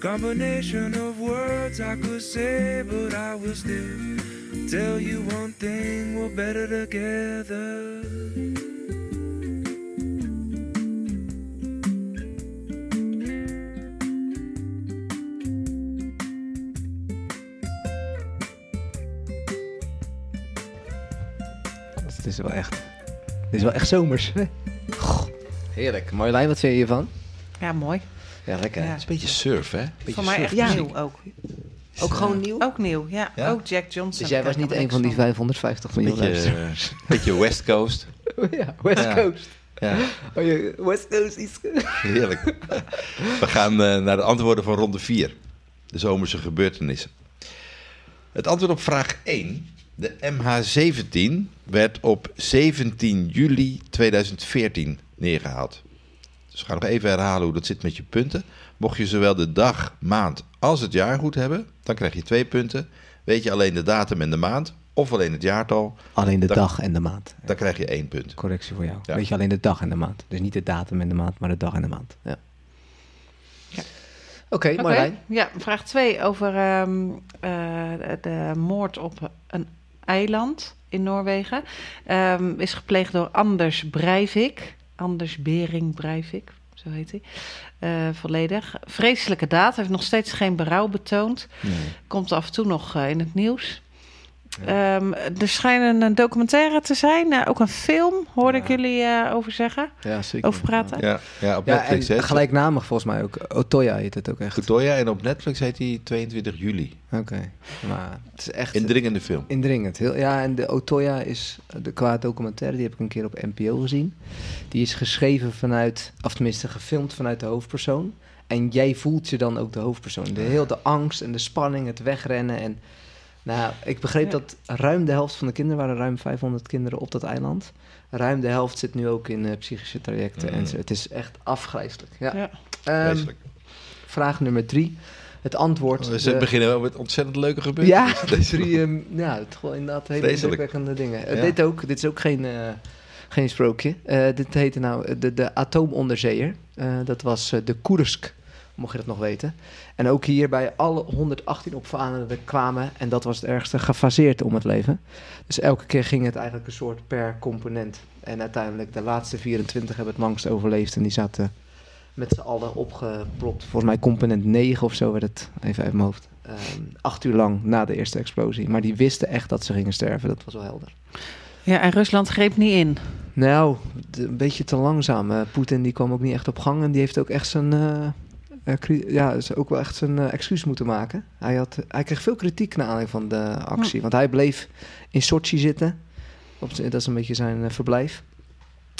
L: combination of words I could say, but I will still tell you one thing: we're better together.
C: Het is wel echt. Het is wel echt zomers. Goh, heerlijk. Marjolein, wat vind je hiervan?
A: Ja, mooi.
C: Ja, lekker.
A: Ja.
B: Het is een beetje surf, hè? Beetje
A: Voor mij echt
C: Ja.
A: nieuw ook.
C: Ook gewoon nieuw?
A: Ook nieuw, ja.
B: Ja?
A: Ook Jack Johnson.
C: Dus jij was niet een van die
A: van.
C: 550 miljoen
B: beetje, eh, beetje West Coast.
C: ja, West
B: Ja.
C: Coast.
B: Ja,
C: Oh, je, West Coast is...
B: heerlijk. We gaan eh, naar de antwoorden van ronde 4. De zomerse gebeurtenissen. Het antwoord op vraag 1. De MH17 werd op 17 juli 2014 neergehaald. Dus we gaan nog even herhalen hoe dat zit met je punten. Mocht je zowel de dag, maand als het jaar goed hebben, dan krijg je twee punten. Weet je alleen de datum en de maand, of alleen het jaartal,
C: Alleen de
B: Dan-
C: dag en de maand.
B: dan krijg je één punt.
C: Correctie voor jou.
B: Ja.
C: Weet je alleen de dag en de maand. Dus niet de datum en de maand, maar de dag en de maand. Ja.
A: Ja.
C: Oké, Marlijn.
A: Ja, vraag 2 over ehm, eh, de, de moord op een eiland in Noorwegen. Ehm, is gepleegd door Anders Breivik. Anders Bering Breivik, zo heet hij. Eh, volledig. Vreselijke daad. Hij heeft nog steeds geen berouw betoond. Komt af en toe nog eh, in het nieuws. Ehm, er schijnt een documentaire te zijn. eh, ook een film, hoorde ik jullie eh, over zeggen.
C: Ja, zeker.
A: Over praten.
B: Ja, ja op
C: Ja,
B: Netflix.
C: en gelijknamig volgens mij ook. Otoya heet het ook echt.
B: Kutoya en op Netflix heet hij 22 juli.
C: Oké. Maar het is echt
B: Indringende film.
C: indringend. Heel, ja, en de Otoya is de qua documentaire, die heb ik een keer op NPO gezien. Die is geschreven vanuit, of tenminste gefilmd vanuit de hoofdpersoon. En jij voelt je dan ook de hoofdpersoon. De, heel de angst en de spanning, het wegrennen. En, nou, ik begreep
A: Ja.
C: dat ruim de helft van de kinderen, waren ruim 500 kinderen op dat eiland. Ruim de helft zit nu ook in eh, psychische trajecten.
B: Mm.
C: En zo. het is echt afgrijzelijk. Ja.
A: Ja.
C: Ehm, vraag nummer drie. Het antwoord.
B: We
C: de-
B: beginnen wel met ontzettend leuke gebeurtenissen.
C: ja,
B: Deze-
C: drie, ehm, ja, het is gewoon inderdaad hele indrukwekkende dingen. Eh,
B: Ja.
C: Dit ook, dit is ook geen, eh, geen sprookje. Eh, dit heette nou eh, de, de atoomonderzeeër. Eh, dat was eh, de Koersk, mocht je dat nog weten. En ook hier bij alle 118 opvarenden kwamen, en dat was het ergste, gefaseerd om het leven. Dus elke keer ging het eigenlijk een soort per component. En uiteindelijk de laatste 24 hebben het langst overleefd en die zaten met z'n allen opgeplopt. Volgens mij component 9 of zo werd het, even uit mijn hoofd. Ehm, acht uur lang na de eerste explosie. Maar die wisten echt dat ze gingen sterven, dat was wel helder.
A: ja, en Rusland greep niet in.
C: Nou, een beetje te langzaam. Eh, Poetin die kwam ook niet echt op gang en die heeft ook echt zijn, eh, ja, is ook wel echt zijn eh, excuus moeten maken. Hij, had, hij kreeg veel kritiek naar aanleiding van de actie, want hij bleef in Sochi zitten. Op, dat is een beetje zijn eh, verblijf.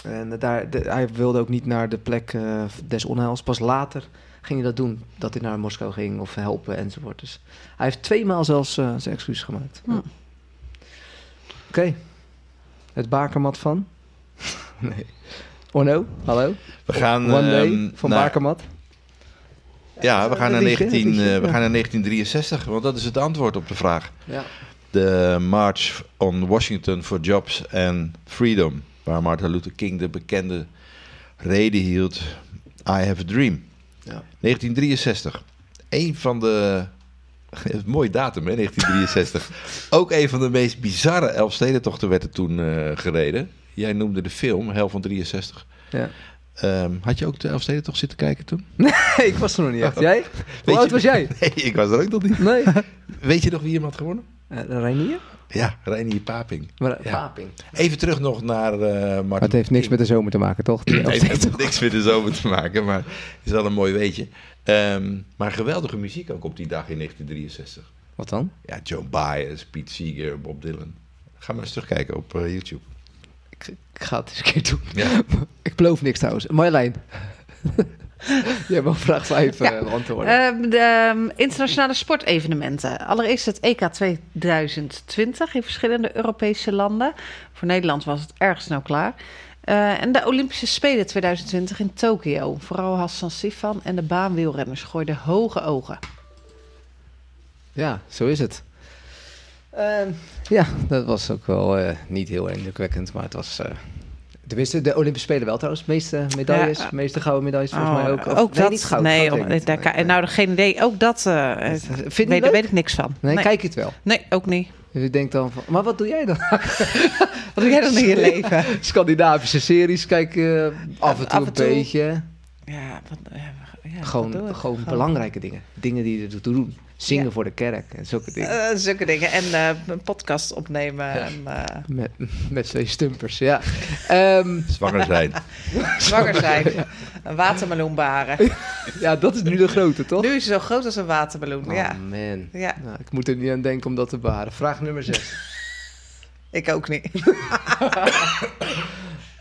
C: En daar, de- hij wilde ook niet naar de plek eh, des onheils. Pas later ging hij dat doen, dat hij naar Moskou ging of helpen enzovoort. Dus hij heeft tweemaal zelfs eh, zijn excuus gemaakt. Ja. Oké, het bakermat van? nee. Orno, hallo?
B: We gaan,
C: One Day
B: ehm,
C: van
B: naar-
C: Bakermat.
B: Ja, we gaan,
C: Een
B: naar
C: liedje,
B: 19,
C: een liedje,
B: eh, we gaan naar 1963, want dat is het antwoord op de vraag.
C: Ja.
B: De March on Washington for Jobs and Freedom, waar Martin Luther King de bekende reden hield, I have a dream.
C: Ja.
B: 1963. Een van de... Een mooie datum, hè, 1963. Ook een van de meest bizarre Elfstedentochten werd er toen eh, gereden. Jij noemde de film, Hel van 63.
C: Ja.
B: Ehm, had je ook de Elfstedentocht zitten kijken toen?
C: ik was er nog niet echt. Jij? Hoe
B: Weet
C: oud
B: je-
C: was jij?
B: Nee, ik was er ook nog niet.
C: Nee.
B: Weet je nog wie hem had gewonnen?
C: Uh, Reinier?
B: Ja, Reinier Paping.
C: Maar,
B: Ja.
C: Paping.
B: Even terug nog naar eh Martin
C: Maar het heeft niks met de zomer te maken, toch?
B: Nee, het heeft niks met de zomer te maken, maar het is wel een mooi weetje. Ehm, maar geweldige muziek ook op die dag in 1963.
C: Wat dan?
B: Ja, Joan Baez, Pete Seeger, Bob Dylan. Ga maar eens terugkijken op eh, YouTube.
C: Ik, ik ga het eens een keer doen.
B: Ja.
C: ik beloof niks trouwens. Marjolein. Jij mag vraag 5
A: Ja.
C: uh, beantwoorden.
A: Ehm, de ehm, internationale sportevenementen. Allereerst het EK 2020 in verschillende Europese landen. Voor Nederland was het erg snel klaar. Eh, en de Olympische Spelen 2020 in Tokio. Vooral Hassan Sifan en de baanwielrenners gooiden hoge ogen.
C: Ja, zo is het. Ehm, ja, dat was ook wel eh, niet heel indrukwekkend, maar het was... eh Tenminste, de Olympische Spelen wel trouwens. meeste medailles,
A: Ja.
C: meeste gouden medailles volgens
A: Oh,
C: mij ook. Of-
A: ook
C: nee,
A: dat.
C: niet goud.
A: nee,
C: goud
A: daar nou, geen idee. Ook dat eh,
C: Vind
A: weet, daar weet ik niks van.
C: Nee,
A: nee.
C: kijk je het wel.
A: Nee, ook niet.
C: Dus ik denk dan van, maar wat doe jij dan?
A: Wat doe jij dan in je leven?
C: Scandinavische series kijken, af en toe
A: Af en
C: een
A: toe.
C: beetje.
A: Ja, wat, ja,
C: Gewoon,
A: ik?
C: gewoon belangrijke dingen. Dingen die je ertoe doen. Zingen
A: Ja.
C: voor de kerk en zulke dingen.
A: Eh, zulke dingen. En eh, een podcast opnemen. En, eh,
C: Met, met twee stumpers, ja. Ehm,
B: Zwanger zijn.
A: zwanger zijn. Een watermeloen baren.
C: ja, dat is nu de grote, toch?
A: Nu is het zo groot als een watermeloen.
C: Oh,
A: ja.
C: man.
A: ja,
C: Nou, ik moet er niet aan denken om dat te bewaren. Vraag nummer 6.
A: ik ook niet.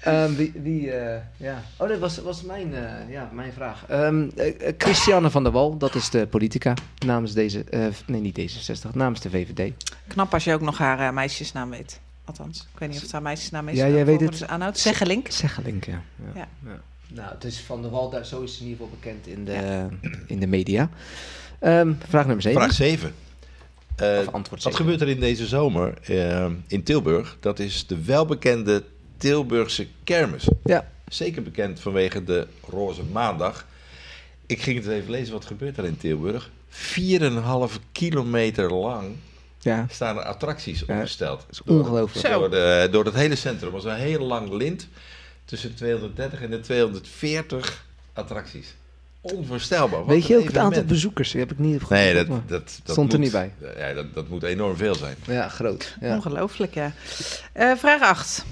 C: Ehm, wie, wie eh, ja. Oh, dat was, was mijn, eh, ja, mijn vraag. Ehm, eh, Christiane van der Wal, dat is de politica namens deze, eh, nee niet D66, namens de VVD.
A: Knap als je ook nog haar eh, meisjesnaam weet. Althans, ik weet niet of het haar meisjesnaam is.
C: Ja, jij weet het.
A: Aanhoudt. Zeggelink.
C: Zeggelink, ja.
A: Ja.
C: Nou, het is van der Wal, daar, zo is ze in ieder geval bekend in de, in de media. Ehm, vraag nummer 7.
B: Vraag 7. Eh,
C: Of antwoord
B: wat gebeurt er in deze zomer in Tilburg? Dat is de welbekende Tilburgse kermis.
C: Ja.
B: Zeker bekend vanwege de Roze Maandag. Ik ging het even lezen. Wat gebeurt er in Tilburg? 4,5 kilometer lang
C: Ja.
B: staan er attracties opgesteld.
C: Dat is ongelooflijk.
B: Door, de, door het hele centrum. Het was een heel lang lint. Tussen 230 en de 240 attracties. Onvoorstelbaar. Wat
C: Weet je ook het aantal bezoekers? Die heb ik niet goed
B: Nee, dat, dat, dat
C: Stond er niet bij.
B: Ja, dat, dat moet enorm veel zijn.
C: Ja, groot. Ja.
A: Ongelooflijk, ja. Eh, vraag 8.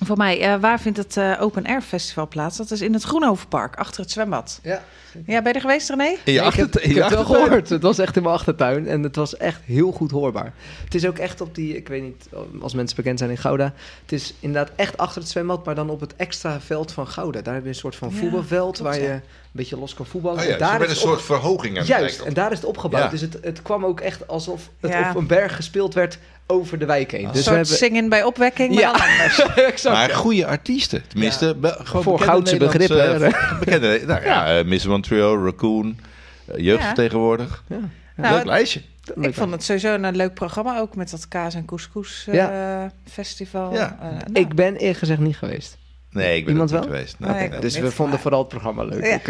A: Voor mij, eh, waar vindt het eh, Open Air Festival plaats? Dat is in het Groenhovenpark, achter het zwembad.
C: Ja.
A: Ja, ben je er geweest, René?
B: In je
C: Nee, ik heb, ik heb het wel gehoord. Het was echt in mijn achtertuin en het was echt heel goed hoorbaar. Het is ook echt op die, ik weet niet als mensen bekend zijn in Gouda. Het is inderdaad echt achter het zwembad, maar dan op het extra veld van Gouda. Daar heb je een soort van
A: Ja,
C: voetbalveld waar je
A: ja.
C: een beetje los kan voetballen.
B: Oh ja,
C: daar is
B: een soort
C: op-
B: verhoging
C: Juist, en daar is het opgebouwd.
B: Ja.
C: Dus het, het kwam ook echt alsof het
A: Ja.
C: op een berg gespeeld werd over de wijk heen.
A: Een
C: Dus we
A: soort
C: hebben...
A: zingen bij opwekking, maar
C: Ja.
A: dan anders.
C: exact.
B: Maar
C: ja.
B: goede artiesten. Tenminste, be- gewoon
C: Voor Goudse begrippen, hè?
B: bekende, nou ja, eh, Miss Montreal, Raccoon, eh, jeugdvertegenwoordig.
C: Ja.
A: Nou,
B: Leuk lijstje.
A: Ik vond het sowieso een leuk programma, ook met dat kaas en couscous eh,
C: Ja.
A: festival.
B: Ja.
A: Eh, nou,
C: Ik ben eerlijk gezegd niet geweest.
B: Nee, ik ben
C: Iemand
B: niet
C: wel?
B: geweest.
A: Nee,
B: Nee,
A: ik
B: nee.
A: ook
C: Dus
A: niet,
C: we vonden
A: maar-
C: vooral het programma leuk.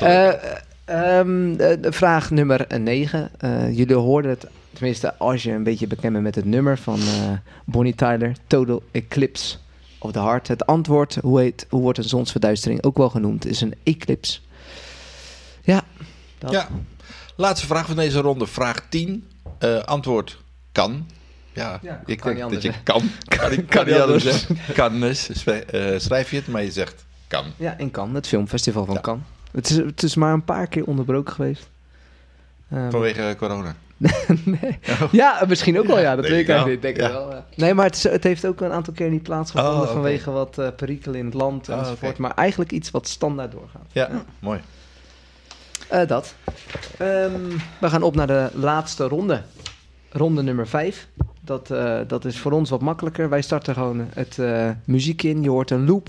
A: ja.
C: Eh, ehm, vraag nummer 9. jullie hoorden het, tenminste als je een beetje bekend bent met het nummer van eh, Bonnie Tyler, Total Eclipse of the Heart. Het antwoord, hoe, heet, hoe wordt een zonsverduistering ook wel genoemd, is een eclipse. Ja, dat.
B: Ja. Laatste vraag van deze ronde, vraag 10. Eh, antwoord kan. Ja,
C: Ja,
B: ik denk dat je kan. Kan,
C: Kan
B: kan
C: niet
B: anders zeggen. Kan dus. Schrijf- eh, schrijf je het, maar je zegt kan.
C: ja, in Cannes, het filmfestival van
B: Ja.
C: Cannes. Het is, het is maar een paar keer onderbroken geweest. Ehm,
B: Vanwege corona.
C: nee. Ja, misschien ook wel, ja. Dat
B: denk
C: weet
B: ik
C: eigenlijk niet. Denk
B: Ja.
C: wel, ja. Nee, maar het, het heeft ook een aantal keer niet plaatsgevonden
B: Oh,
C: vanwege wat eh perikelen in het land
B: Oh,
C: enzovoort. Maar eigenlijk iets wat standaard doorgaat.
B: Ja, mooi.
C: Eh, dat. Ehm, we gaan op naar de laatste ronde. Ronde nummer 5. Dat, eh, dat is voor ons wat makkelijker. Wij starten gewoon het muziek in. Je hoort een loop.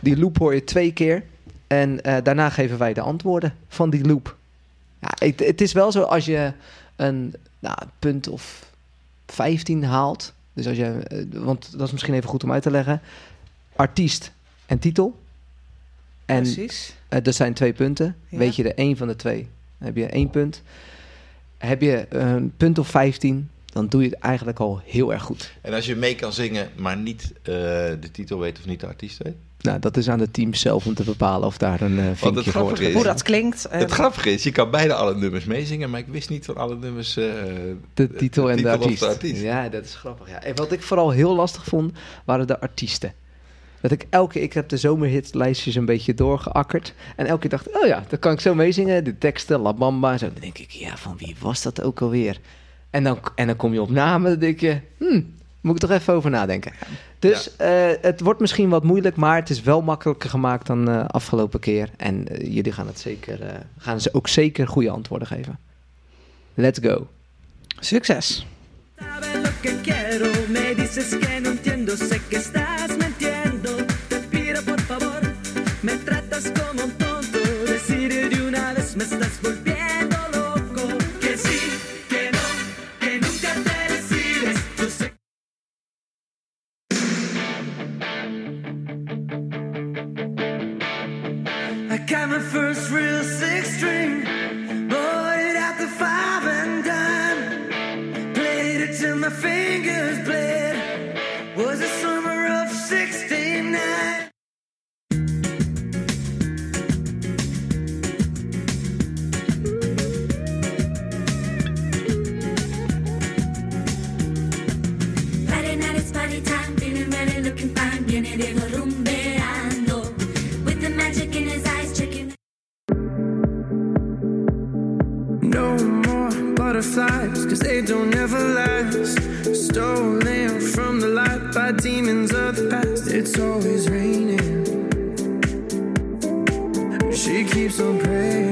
C: Die loop hoor je twee keer. En daarna geven wij de antwoorden van die loop. Ja, het, het is wel zo als je een nou, punt of 15 haalt. Dus als je, eh, want dat is misschien even goed om uit te leggen. Artiest en titel. En
A: Precies.
C: eh, dat zijn twee punten.
A: Ja.
C: Weet je er één van de twee, dan heb je één punt. Heb je een punt of 15, dan doe je het eigenlijk al heel erg goed.
B: En als je mee kan zingen, maar niet eh, de titel weet of niet de artiest weet?
C: Nou, dat is aan de team zelf om te bepalen of daar een eh
B: het
C: vinkje voor wordt
B: is-.
A: Hoe dat klinkt. eh,
B: Het grappige is, je kan bijna alle nummers meezingen, maar ik wist niet van alle nummers... eh,
C: De titel en de,
B: titel
C: artiest.
B: de artiest.
C: Ja, dat is grappig. Ja. En wat ik vooral heel lastig vond, waren de artiesten. Dat ik elke ik heb de zomerhitlijstjes een beetje doorgeakkerd. En elke keer dacht, oh ja, dan kan ik zo meezingen. De teksten, La Bamba. Zo. Dan denk ik, ja, van wie was dat ook alweer? En dan, en dan kom je op namen, dan denk je, hmm, moet ik toch even over nadenken. Dus eh, het wordt misschien wat moeilijk, maar het is wel makkelijker gemaakt dan eh afgelopen keer. En eh, jullie gaan het zeker, eh, gaan ze ook zeker goede antwoorden geven. Let's go.
A: Succes.
K: String, bought it at the five and dime. Played it till my fingers bled. Was the summer of '69.
D: Friday night it's party time, feeling ready, looking fine, viene Diego
F: butterflies, cause they don't ever last. Stolen from the light by demons of the past. It's always raining. She keeps on praying.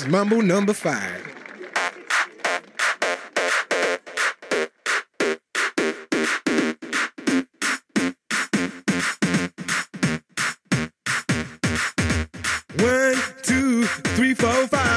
M: That's Mumble number five. One, two, three, four, five.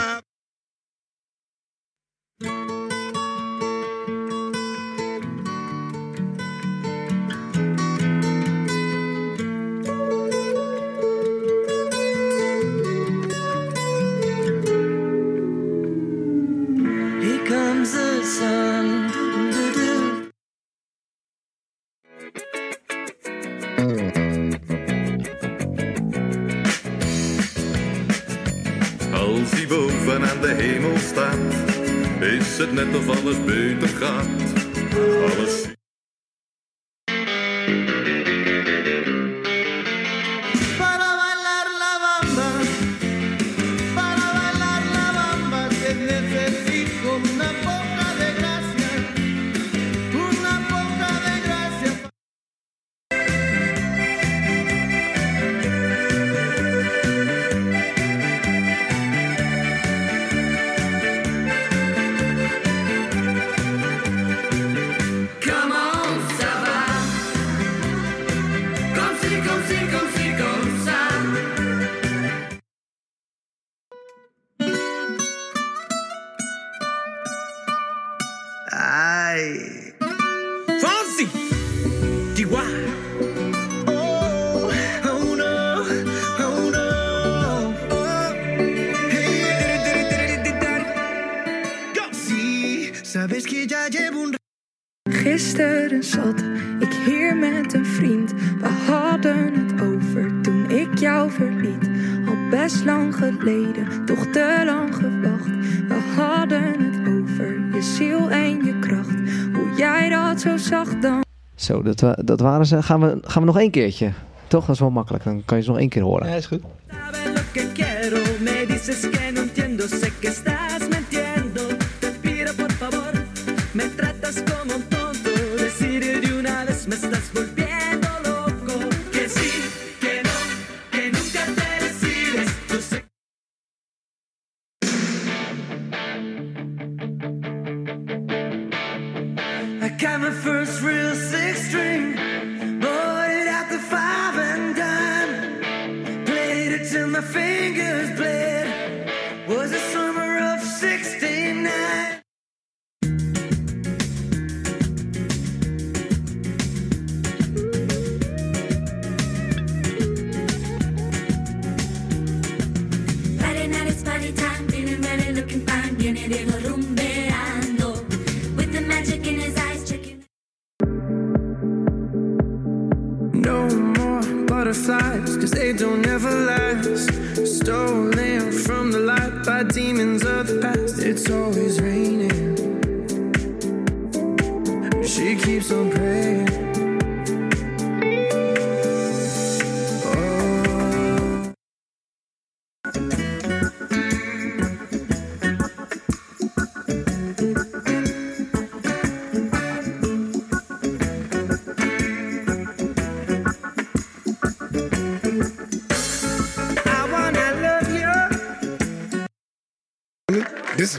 N: dat,
C: dat waren ze. Gaan we, gaan we nog één keertje? Toch? Dat is wel makkelijk. Dan kan je ze nog één keer horen.
O: Ja, is goed.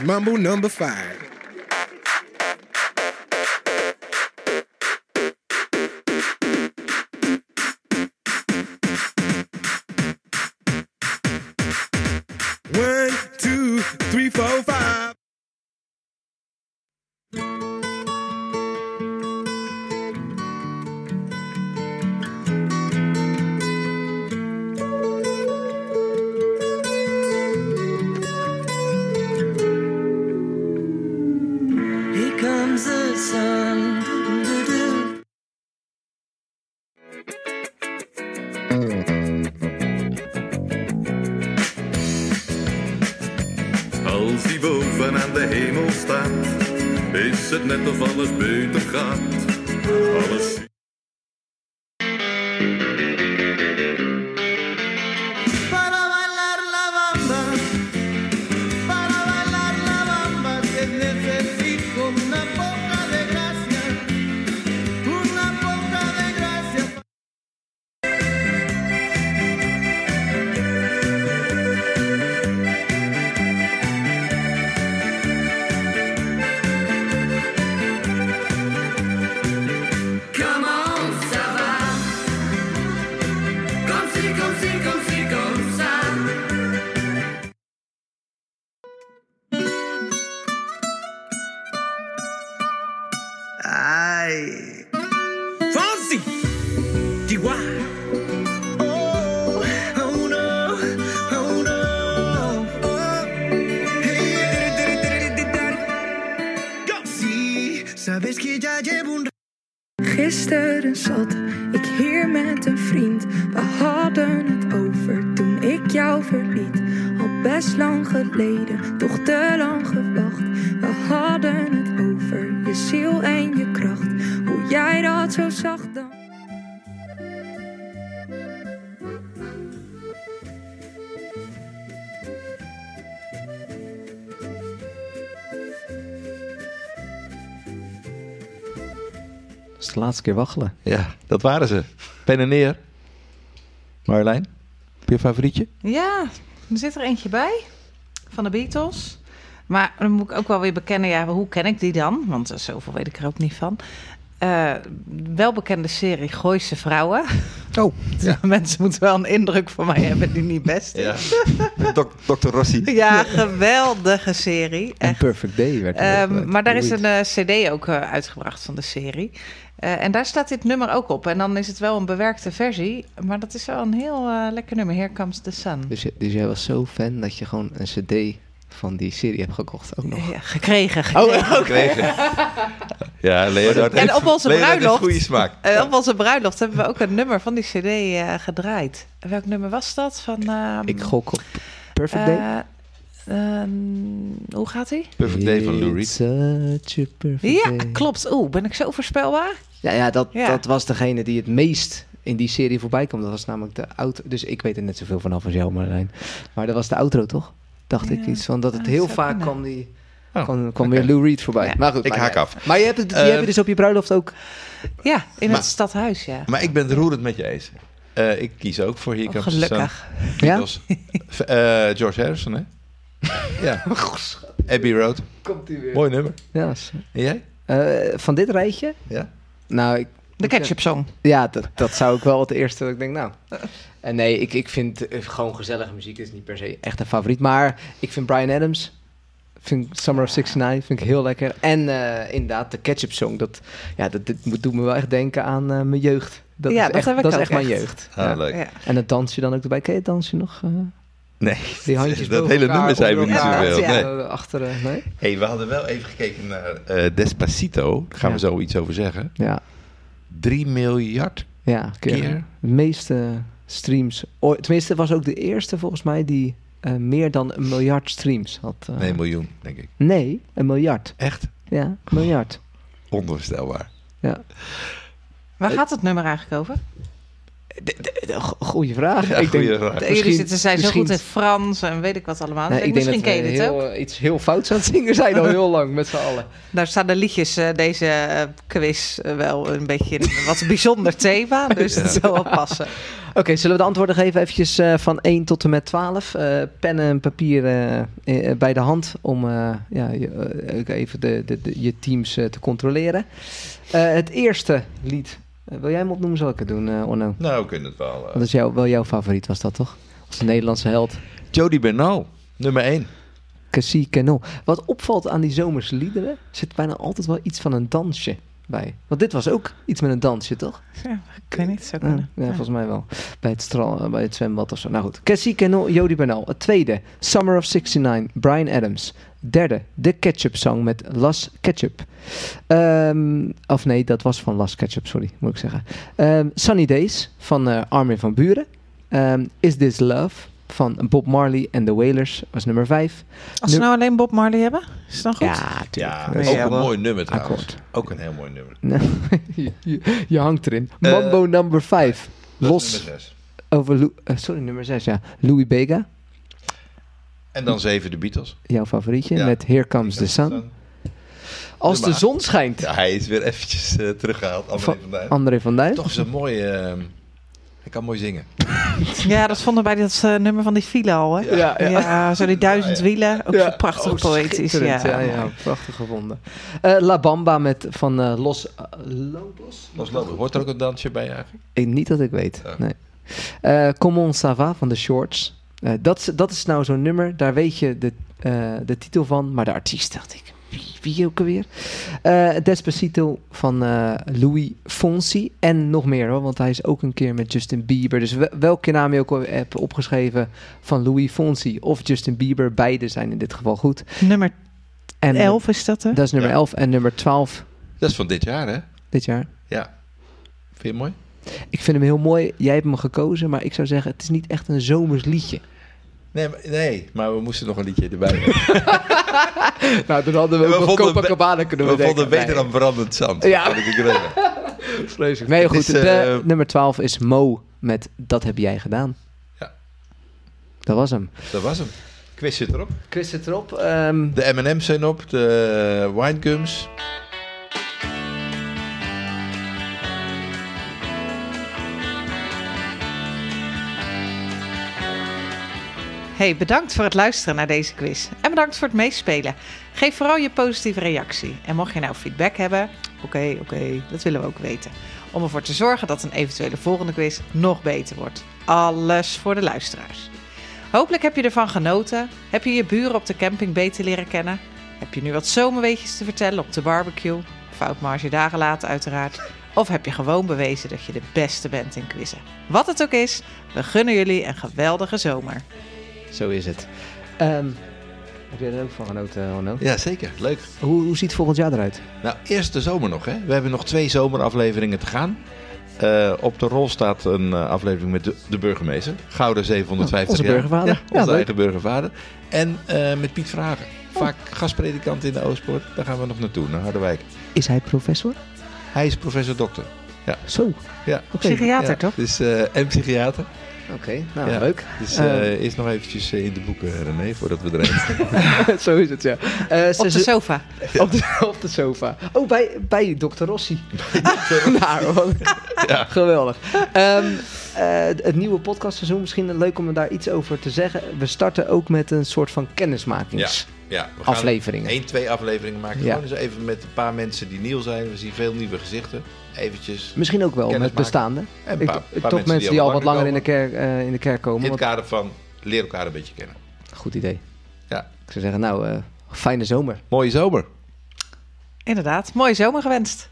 M: Mumble number five.
C: Laatste keer waggelen.
B: Ja, dat waren ze. Pen en neer. Marjolein, heb je een favorietje?
A: Ja, er zit er eentje bij van de Beatles. Maar dan moet ik ook wel weer bekennen, ja, hoe ken ik die dan? Want zoveel weet ik er ook niet van. Eh welbekende serie Gooise Vrouwen.
B: Oh,
A: ja. Mensen moeten wel een indruk van mij hebben die niet best is.
B: Ja. Dr. Rossi.
A: Ja, geweldige serie.
C: En. Perfect Day werd er
A: Ehm,
C: eh,
A: maar daar is een eh, cd ook eh, uitgebracht van de serie. Eh, en daar staat dit nummer ook op. En dan is het wel een bewerkte versie. Maar dat is wel een heel eh, lekker nummer. Here Comes the Sun.
C: Dus, je- dus jij was zo fan dat je gewoon een cd van die serie hebt gekocht ook nog.
A: Ja, gekregen.
C: Oh,
A: gekregen.
B: Gekregen. Ja, Leonard
A: En op onze
B: Leonard
A: bruiloft,
B: goede smaak.
A: eh, op onze bruiloft hebben we ook een nummer van die cd eh, gedraaid. En welk nummer was dat? Van, ehm,
C: Ik gok op Perfect Day.
A: Eh, ehm, hoe gaat hij?
B: Perfect Day van Lou Reed.
C: It's such a perfect
A: Ja,
C: day.
A: klopt. Oeh, ben ik zo voorspelbaar?
C: Ja, ja, dat,
A: Ja.
C: dat was degene die het meest in die serie voorbij kwam. Dat was namelijk de outro. Dus ik weet er net zoveel vanaf als jou, Marlijn. Maar dat was de outro, toch? Dacht ik iets van dat het
A: Ah,
C: heel vaak
A: kunnen.
C: kwam die...
B: Oh,
C: kwam weer Lou Reed voorbij.
A: Ja.
C: Maar goed,
B: Ik
C: maar
B: haak
C: ja.
B: af.
C: Maar je hebt het, die
B: Ehm,
C: heb je dus op je bruiloft ook...
A: Ja, in
B: Maar-
A: het stadhuis, ja.
B: Maar ik ben het roerend met je eens. Eh, ik kies ook voor Here
A: Oh, gelukkig.
C: Ja?
B: Eh, George Harrison, hè? Ja. Abbey Road.
C: Komt die weer.
B: Mooi nummer.
C: Ja,
B: En jij?
C: eh, van dit rijtje?
B: Ja.
C: Nou, ik,
A: De ketchup song.
C: Ja, dat, dat zou ik wel het eerste dat ik denk, nou. En nee, ik, ik vind eh, gewoon gezellige muziek is niet per se echt een favoriet. Maar ik vind Brian Adams, vind Summer of 69, vind ik heel lekker. En eh, inderdaad, de Ketchup Song, dat, ja, dat, dit doet me wel echt denken aan eh, mijn jeugd. Dat
A: Ja,
C: is
A: dat
C: echt,
A: heb ik
C: dat is echt mijn jeugd.
B: Ah,
C: Ja.
B: leuk.
A: Ja.
C: En het dansje dan ook erbij. Ken je het dansje nog? eh?
B: Nee,
C: die handjes
B: dat hele nummer zijn we niet zoveel.
A: Ja.
B: Nee.
C: Eh, achter, nee?
B: Hey, we hadden wel even gekeken naar eh, Despacito. Daar gaan we zo iets over zeggen.
C: Ja,
B: 3 miljard.
C: ja keer.
B: Keer?
C: De meeste streams. ooit- tenminste, was ook de eerste volgens mij die eh, meer dan een miljard streams had. eh.
B: Nee, miljoen, denk ik.
C: Nee, een miljard.
B: Echt
C: Ja, een miljard.
B: onvoorstelbaar.
C: Ja.
A: Waar gaat het nummer eigenlijk over?
C: Goeie vraag.
B: Ja,
C: ik denk,
B: goeie vraag.
A: Jullie zijn zo goed in Frans en weet ik wat allemaal.
C: Nee,
A: Dus
C: ik
A: ik
C: denk
A: misschien ken je dit ook.
C: heel, iets heel fouts aan het zingen zijn al heel lang met z'n allen.
A: Daar staan de liedjes eh, deze eh, quiz eh, wel een beetje een wat bijzonder thema. Dus dat zal wel passen.
C: Oké, zullen we de antwoorden geven eventjes eh, van 1 tot en met 12? Eh pen en papier bij de hand om eh, ja, je, even de, de, de- je teams te controleren. Eh, het eerste lied. Eh, wil jij hem opnoemen? Zal ik het doen, eh Onno?
B: Nou, we kunnen het wel. eh.
C: Dat is jou, wel jouw favoriet, was dat toch? Als een Nederlandse held.
B: Jody Bernal, nummer 1.
C: Cassie Canon. Wat opvalt aan die zomerse liederen, zit bijna altijd wel iets van een dansje bij. Want dit was ook iets met een dansje, toch?
A: Ja, ik weet niet, zou
C: Ja,
A: kunnen.
C: ja, volgens mij wel. Bij het, stra- bij het zwembad of zo. Nou goed. Cassie Canon, Jody Bernal. Het tweede, Summer of 69, Brian Adams. Derde, The Ketchup Song met Las Ketchup. Ehm, of nee, dat was van Las Ketchup, sorry, moet ik zeggen. Ehm, Sunny Days van eh, Armin van Buren. Ehm, Is This Love van Bob Marley en The Wailers was nummer 5.
A: Als we nou alleen Bob Marley hebben, is het dan goed?
C: Ja, tuurlijk.
B: Ja,
C: Nee,
B: ook
C: ja,
B: een
C: wel.
B: mooi nummer trouwens.
C: Akkoord.
B: Ook een heel mooi nummer.
C: je, je, je hangt erin.
B: Eh,
C: Mambo number 5.
B: Dat is
C: Los
B: nummer zes.
C: over... Eh, sorry, nummer 6, ja. Louis Bega,
B: En dan zeven de Beatles.
C: jouw favorietje,
B: Ja.
C: met Here Comes the Sun. Als de zon schijnt.
B: Ja, hij is weer eventjes eh, teruggehaald. André
C: Van
B: van Duin.
C: André van Duin.
B: Toch is een mooie... eh, hij kan mooi zingen.
A: Ja, dat vonden we bij dat eh, nummer van die file al, hè?
C: Ja, ja.
A: zo die duizend wielen. Ook zo prachtig
C: Oh,
A: poëtisch. Ja,
C: Ja, ja, prachtig gevonden. Eh, La Bamba met, van eh, Los Lobos.
B: Los Lobos. Hoort er ook een dansje bij eigenlijk?
C: Ik, niet dat ik weet,
B: Ja.
C: nee. Eh Comment ça va van de Shorts. Eh, dat, is, dat is nou zo'n nummer, daar weet je de, eh, de titel van, maar de artiest dacht ik, wie, wie ook alweer? Eh Despacito van eh, Louis Fonsi en nog meer hoor, want hij is ook een keer met Justin Bieber. Dus wel- welke naam je ook al hebt opgeschreven van Louis Fonsi of Justin Bieber, beide zijn in dit geval goed.
A: Nummer
C: En
A: 11 is dat, hè?
C: dat is nummer
B: Ja.
C: 11 en nummer 12
B: Dat is van dit jaar, hè?
C: dit jaar.
B: Ja. Vind je het mooi?
C: Ik vind hem heel mooi. Jij hebt hem gekozen, maar ik zou zeggen, het is niet echt een zomers liedje.
B: Nee, maar, nee, maar we moesten nog een liedje erbij.
C: Nou, dan hadden we,
B: We
C: ook Copacabana kunnen
B: We
C: we
B: vonden beter dan brandend zand.
C: Ja.
B: Ik.
C: Vreselijk. Nee, goed.
B: is,
C: de,
B: eh,
C: nummer 12 is Mo met Dat heb jij gedaan.
B: Ja.
C: Dat was hem.
B: Dat was hem. Quiz zit erop.
C: Chris zit erop. ehm,
B: De M&M's zijn op, de winegums.
A: Hey, bedankt voor het luisteren naar deze quiz. En bedankt voor het meespelen. Geef vooral je positieve reactie. En mocht je nou feedback hebben, oké, oké, dat willen we ook weten. Om ervoor te zorgen dat een eventuele volgende quiz nog beter wordt. Alles voor de luisteraars. Hopelijk heb je ervan genoten. Heb je je buren op de camping beter leren kennen? Heb je nu wat zomerweetjes te vertellen op de barbecue? Foutmarge dagen later uiteraard. Of heb je gewoon bewezen dat je de beste bent in quizzen? Wat het ook is, we gunnen jullie een geweldige zomer.
C: Zo is het. Ehm, heb jij er ook van genoten?
B: Ja, zeker. Leuk.
C: Hoe, hoe ziet volgend jaar eruit?
B: Nou, eerst de zomer nog, hè. We hebben nog twee zomerafleveringen te gaan. Eh, op de rol staat een eh, aflevering met de, de burgemeester. Gouden 750
C: Onze
B: jaar.
C: burgervader.
B: Ja,
C: Ja,
B: onze
C: leuk.
B: eigen burgervader. En eh, met Piet Vragen. Vaak gastpredikant in de Oostpoort. Daar gaan we nog naartoe, naar Harderwijk.
C: Is hij professor?
B: Hij is professor dokter. Ja.
C: Zo.
B: Ja.
C: Oké.
A: Psychiater,
B: Ja,
A: toch?
B: Dus, en psychiater.
C: Oké, nou
B: Ja.
C: leuk.
B: Dus
C: Eh,
B: eh eerst nog eventjes eh, in de boeken, René, voordat we erin.
C: Zo is het, ja. Eh,
A: Op de sofa.
C: op, de, op de sofa. Oh, bij, bij Dr. Rossi. nou,
B: Ja.
C: geweldig. Ehm, eh, het nieuwe podcastseizoen, misschien leuk om daar iets over te zeggen. We starten ook met een soort van kennismakings.
B: Ja, we gaan
C: Afleveringen.
B: één, twee afleveringen maken.
C: Ja.
B: Gewoon eens even met een paar mensen die nieuw zijn. We zien veel nieuwe gezichten. Eventjes
C: Misschien ook wel met bestaande.
B: En een
C: Ik-
B: paar-
C: toch mensen,
B: mensen
C: die al wat langer in de, kerk, eh, in de kerk komen.
B: in het kader van leer elkaar een beetje kennen.
C: Goed idee.
B: Ja.
C: Ik zou zeggen, nou, eh, fijne zomer.
B: Mooie zomer.
A: Inderdaad, mooie zomer gewenst.